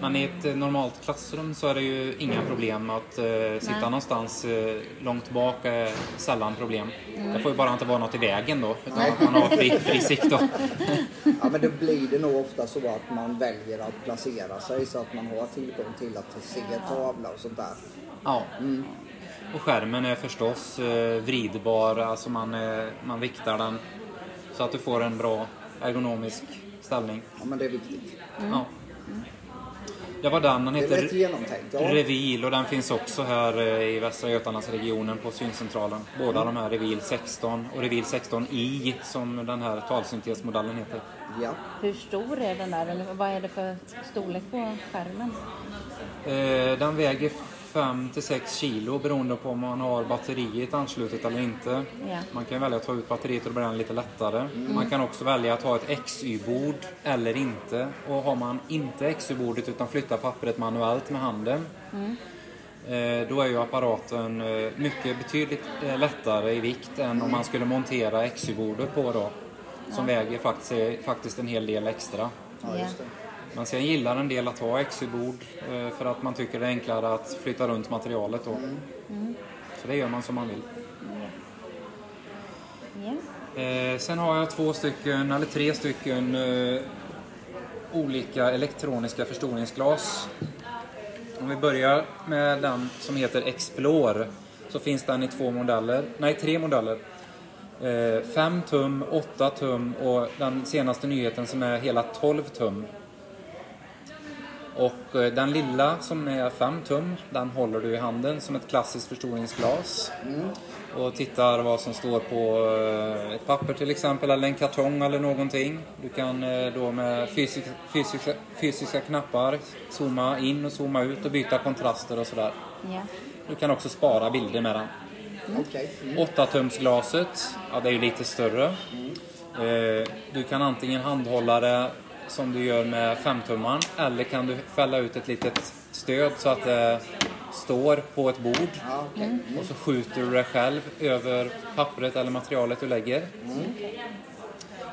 men i ett eh, normalt klassrum så är det ju inga problem att eh, sitta Nej. någonstans eh, långt bak är sällan problem. Mm. Det får ju bara inte vara något i vägen då, utan Nej. man har fri, fri sikt då. Ja, men då blir det nog ofta så att man väljer att placera sig så att man har tillgång till att se tavla och sånt där. Ja. Och skärmen är förstås eh, vridbar, alltså man, man viktar den så att du får en bra ergonomisk ställning. Ja, men det är viktigt. Ja. Det var den, den heter. Ja. Reveal och den finns också här eh, i Västra Götalandsregionen på syncentralen. Båda de här Reveal 16 och Reveal 16i som den här talsyntesmodellen heter. Ja. Hur stor är den där? Eller vad är det för storlek på skärmen? Eh, Den väger 5 till 6 kilo beroende på om man har batteriet anslutet eller inte. Ja. Man kan välja att ta ut batteriet och då blir den lite lättare. Man kan också välja att ha ett XY-bord eller inte. Och har man inte XY-bordet utan flyttar pappret manuellt med handen Mm. Eh, Då är ju apparaten eh, mycket betydligt eh, lättare i vikt än om man skulle montera XY-bordet på då. Som Ja. väger faktiskt, faktiskt en hel del extra. Ja. Men sen gillar en del att ha XY-bord eh, för att man tycker det är enklare att flytta runt materialet då. Mm. Så det gör man som man vill. Ja. Eh, sen har jag två stycken, eller tre stycken eh, olika elektroniska förstoringsglas. Om vi börjar med den som heter Explore så finns den i två modeller, nej tre modeller. 5 tum, 8 tum och den senaste nyheten som är hela 12 tum. Och eh, den lilla som är 5 tum, den håller du i handen som ett klassiskt förstoringsglas. Och tittar vad som står på eh, ett papper till exempel, eller en kartong eller någonting. Du kan eh, då med fysiska, fysiska, fysiska knappar zooma in och zooma ut och byta kontraster och sådär. Ja. Du kan också spara bilder med den. Okej. Mm. 8-tumsglaset, ja det är ju lite större. Eh, Du kan antingen handhålla det som du gör med 5-tummaren eller kan du fälla ut ett litet stöd så att det står på ett bord. Ja, okej. Och så skjuter du det själv över pappret eller materialet du lägger.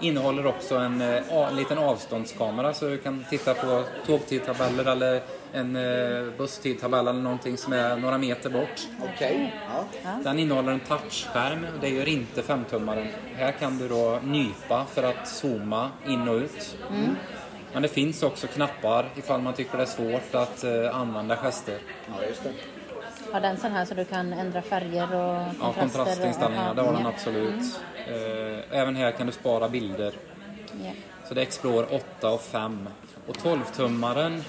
Innehåller också en, eh, en liten avståndskamera så du kan titta på tågtidtabeller eller en eh, busstidtabell eller någonting som är några meter bort. Okej. Ja. Den innehåller en touchskärm och det gör inte femtummaren. Här kan du då nypa för att zooma in och ut. Mm. Men det finns också knappar ifall man tycker det är svårt att eh, använda gester. Ja, just det. Har den sån här så du kan ändra färger och Ja, kontraster? kontrastinställningar, och, det har den ja. absolut. Eh, Även här kan du spara bilder. Ja. Så det är Explorer 8 och 5. Och 12-tummaren,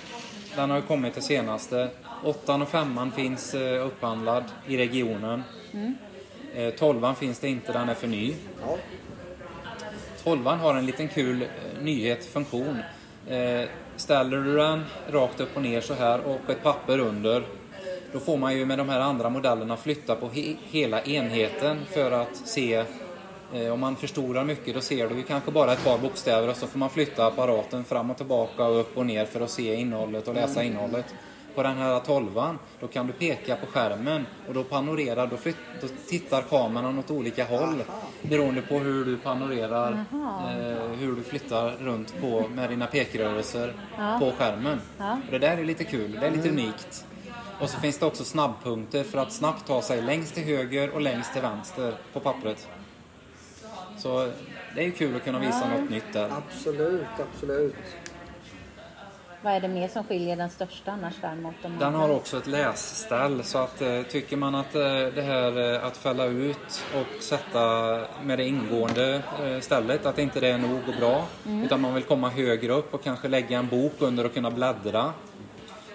den har ju kommit det senaste. 8 och 5 finns eh, upphandlad i regionen. Mm. Eh, 12 finns det inte, den är för ny. 12 har en liten kul eh, nyhet, funktion. Eh, ställer du den rakt upp och ner så här och ett papper under då får man ju med de här andra modellerna flytta på he hela enheten för att se eh, om man förstorar mycket då ser du kanske bara ett par bokstäver och så får man flytta apparaten fram och tillbaka och upp och ner för att se innehållet och läsa Mm. innehållet. På den här 12 då kan du peka på skärmen och då panorerar, då, flytt, då tittar kameran åt olika håll beroende på hur du panorerar, eh, hur du flyttar runt på med dina pekrörelser på skärmen. Och det där är lite kul, det är lite Mm. unikt. Och så finns det också snabbpunkter för att snabbt ta sig längst till höger och längst till vänster på pappret. Så det är ju kul att kunna visa Ja. något nytt där. Absolut, absolut. Vad är det mer som skiljer den största annars där mot de Den har också ett läsställ så att eh, tycker man att eh, det här eh, att fälla ut och sätta med det ingående stället att inte det är nog och bra Mm. utan man vill komma högre upp och kanske lägga en bok under och kunna bläddra.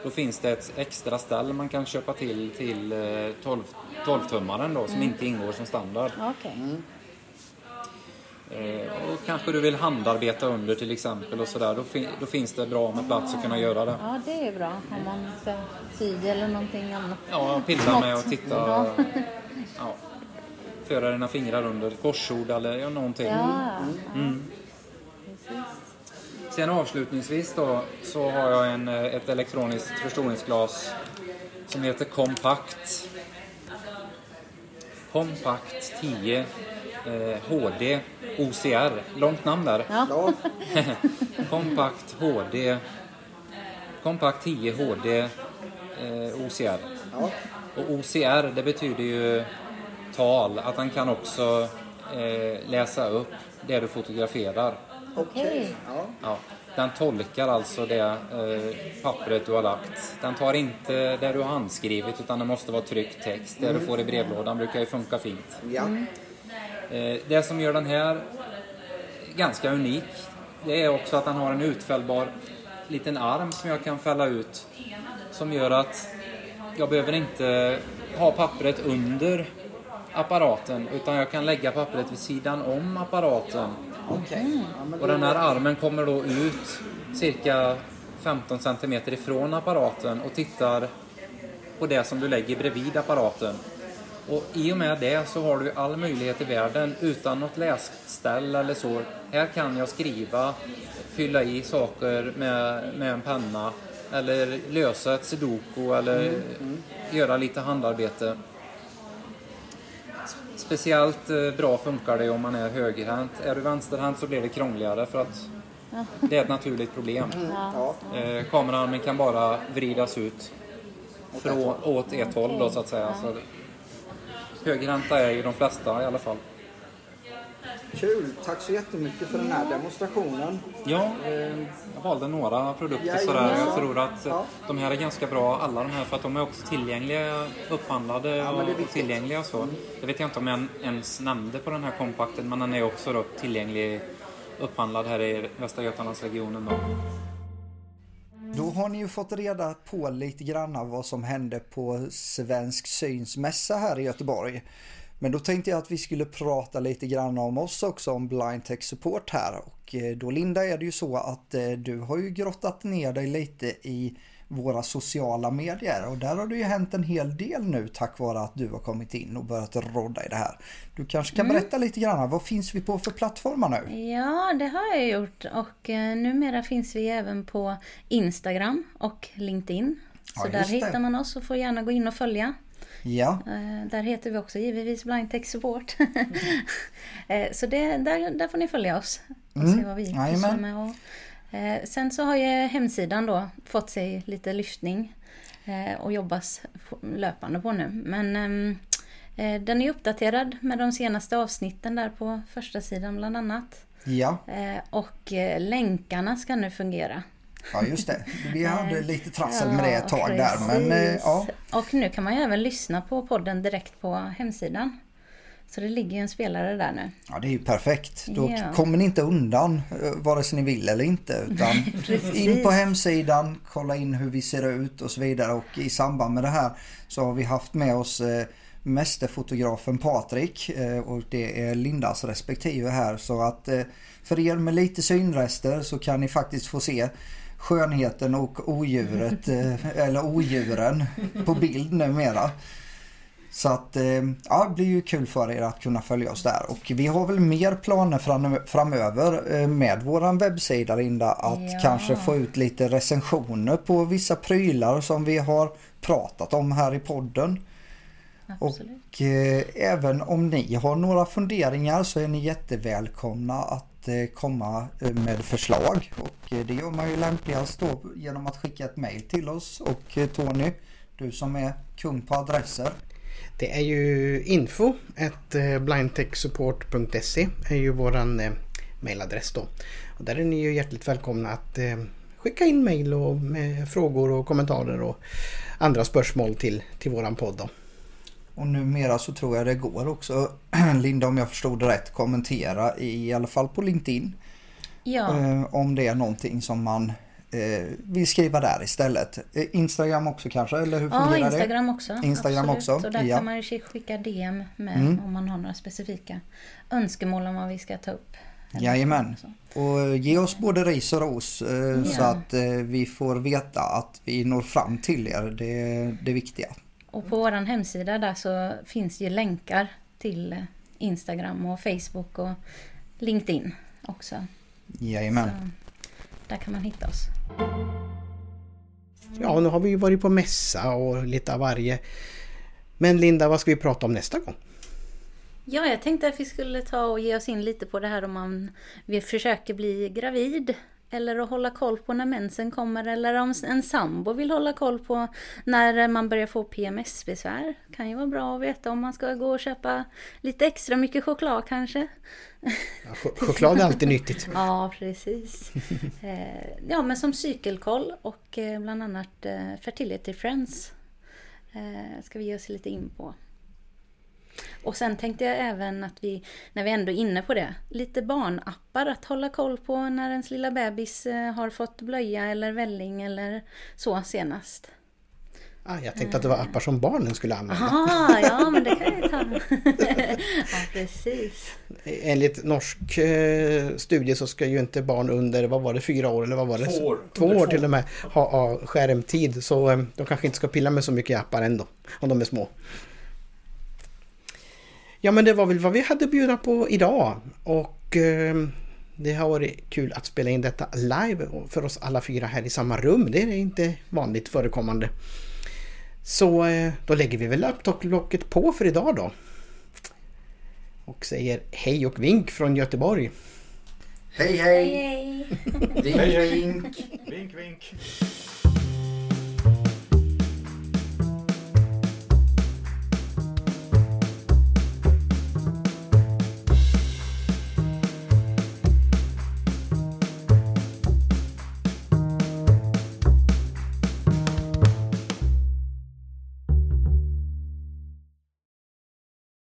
Då finns det ett extra ställ man kan köpa till till eh, 12 12-tummaren då som Mm. inte ingår som standard. Okej. Eh, och kanske du vill handarbeta under till exempel och sådär. Då, fin- då finns det bra med plats att kunna göra det. Ja, det är bra om man ska sy eller någonting annat. Ja, pilla med och titta. Ja. Föra dina fingrar under korsord eller ja, någonting. Ja. Mm. Precis. Sen avslutningsvis då så har jag en, eh, ett elektroniskt förstoringsglas som heter Compact. Compact 10 eh, HD OCR. Långt namn där. Ja. Compact HD Compact 10 HD eh, OCR. Och OCR det betyder ju tal, att den kan också eh, läsa upp det du fotograferar. Okej. Ja. Ja, den tolkar alltså det eh, pappret du har lagt. Den tar inte det du har handskrivit utan det måste vara tryckt text. Det du Mm. får i brevlådan brukar ju funka fint. Ja. Eh, det som gör den här ganska unik det är också att den har en utfällbar liten arm som jag kan fälla ut. Som gör att jag behöver inte ha pappret under apparaten utan jag kan lägga pappret vid sidan om apparaten. Ja, men Och den här armen kommer då ut cirka 15 cm ifrån apparaten och tittar på det som du lägger bredvid apparaten. Och i och med det så har du all möjlighet i världen utan något läsställ eller så. Här kan jag skriva, fylla i saker med, med en penna eller lösa ett sudoku eller Mm, mm. göra lite handarbete. Speciellt eh, bra funkar det om man är högerhänt. Är du vänsterhänt så blir det krångligare för att det är ett naturligt problem. Ja. Eh, kamerarmen kan bara vridas ut från, åt ett håll då så att säga. Så högerhänta är ju de flesta i alla fall. Kul, tack så jättemycket för den här demonstrationen. Ja, Eh, jag valde några produkter Jajamän. sådär. Jag tror att Ja. de här är ganska bra, alla de här, för att de är också tillgängliga, upphandlade Ja, och, tillgängliga och så. Det vet jag inte om jag ens nämnde på den här kompakten, men den är också då tillgänglig, upphandlad här i Västra Götalandsregionen då. Då har ni ju fått reda på lite grann av vad som hände på Svensk Syns mässa här i Göteborg. Men då tänkte jag att vi skulle prata lite grann om oss också, om Blind Tech Support här. Och eh, då Linda är det ju så att eh, du har ju grottat ner dig lite i våra sociala medier och där har det ju hänt en hel del nu tack vare att du har kommit in och börjat rodda i det här. Du kanske kan Mm. berätta lite grann, vad finns vi på för plattformar nu? Ja, det har jag gjort och eh, numera finns vi även på Instagram och LinkedIn. Så Ja, där det. hittar man oss och får gärna gå in och följa. Ja. Eh, Där heter vi också givetvis Blind Tech Support. Eh, så det, där, där får ni följa oss och Mm, se vad vi pysslar med. Och, eh, sen så har ju hemsidan då fått sig lite lyftning eh, och jobbas löpande på nu. Men ehm, eh, den är uppdaterad med de senaste avsnitten där på första sidan bland annat. Ja, Eh, och länkarna ska nu fungera. Ja just det. Vi hade lite trassel med det ett tag där. Men eh, ja, Och nu kan man ju även lyssna på podden direkt på hemsidan. Så det ligger ju en spelare där nu. ja, det är ju perfekt. Då Ja. kommer ni inte undan eh, vare sig ni vill eller inte. Utan in på hemsidan, kolla in hur vi ser ut och så vidare. Och i samband med det här så har vi haft med oss eh, mästerfotografen Patrik och det är Lindas respektive här. Så att för er med lite synrester så kan ni faktiskt få se skönheten och odjuret, eh, eller odjuren på bild numera. Så att eh, ja, det blir ju kul för er att kunna följa oss där. Och vi har väl mer planer fram, framöver eh, med våran webbsida Linda. Att Ja. kanske få ut lite recensioner på vissa prylar som vi har pratat om här i podden. Absolut. Och eh, även om ni har några funderingar så är ni jättevälkomna att Eh, komma eh, med förslag. Och eh, det gör man ju lämpligast då genom att skicka ett mail till oss. Och Tony, du som är kung på adresser. Det är ju info blindtechsupport.se är ju våran mailadress då. Och där är ni ju hjärtligt välkomna att skicka in mail och med frågor och kommentarer och andra spörsmål till, till våran podd då. Och numera så tror jag det går också, Linda om jag förstod det rätt, kommentera i, alla fall på LinkedIn. Ja. Eh, om det är någonting som man eh, vill skriva där istället. Eh, Instagram också kanske, eller hur Ja, fungerar Instagram det? också. Instagram absolut. också, Och där ja. kan man skicka DM med Mm. om man har några specifika önskemål om vad vi ska ta upp. Jajamän. Och ge oss både ris och ros eh, så Ja. att eh, vi får veta att vi når fram till er. Det är det viktiga. Och på vår hemsida där så finns ju länkar till Instagram och Facebook och LinkedIn också. Jajamän. Så där kan man hitta oss. Ja, nu har vi ju varit på mässa och lite av varje. Men Linda, vad ska vi prata om nästa gång? Ja, jag tänkte att vi skulle ta och ge oss in lite på det här om man vi försöker bli gravid. Eller att hålla koll på när mensen kommer. Eller om en sambo vill hålla koll på när man börjar få PMS-besvär. Kan ju vara bra att veta om man ska gå och köpa lite extra mycket choklad kanske. Ja, ch- choklad är alltid nyttigt. Ja, precis. Eh, ja, men som cykelkoll och eh, bland annat eh, Fertility Friends ska vi ge oss lite in på. Och sen tänkte jag även att vi, när vi ändå är inne på det, lite barnappar att hålla koll på när ens lilla bebis eh, har fått blöja eller välling eller så senast. Ah, jag tänkte att det var appar som barnen skulle använda. Aha, ja men det kan jag ta. ja, precis. Enligt norsk eh, studie så ska ju inte barn under, vad var det, fyra år eller vad var det? Två år. Två år till och med ha, ha skärmtid. Så eh, de kanske inte ska pilla med så mycket i appar ändå. Om de är små. Ja men det var väl vad vi hade att bjuda på idag. Och eh, det har varit kul att spela in detta live för oss alla fyra här i samma rum. Det är inte vanligt förekommande. Så eh, då lägger vi väl laptoplocket på för idag då. Och säger hej och vink från Göteborg. Hej hej! hej. Vink, Hej, hej. vink. Vink, vink.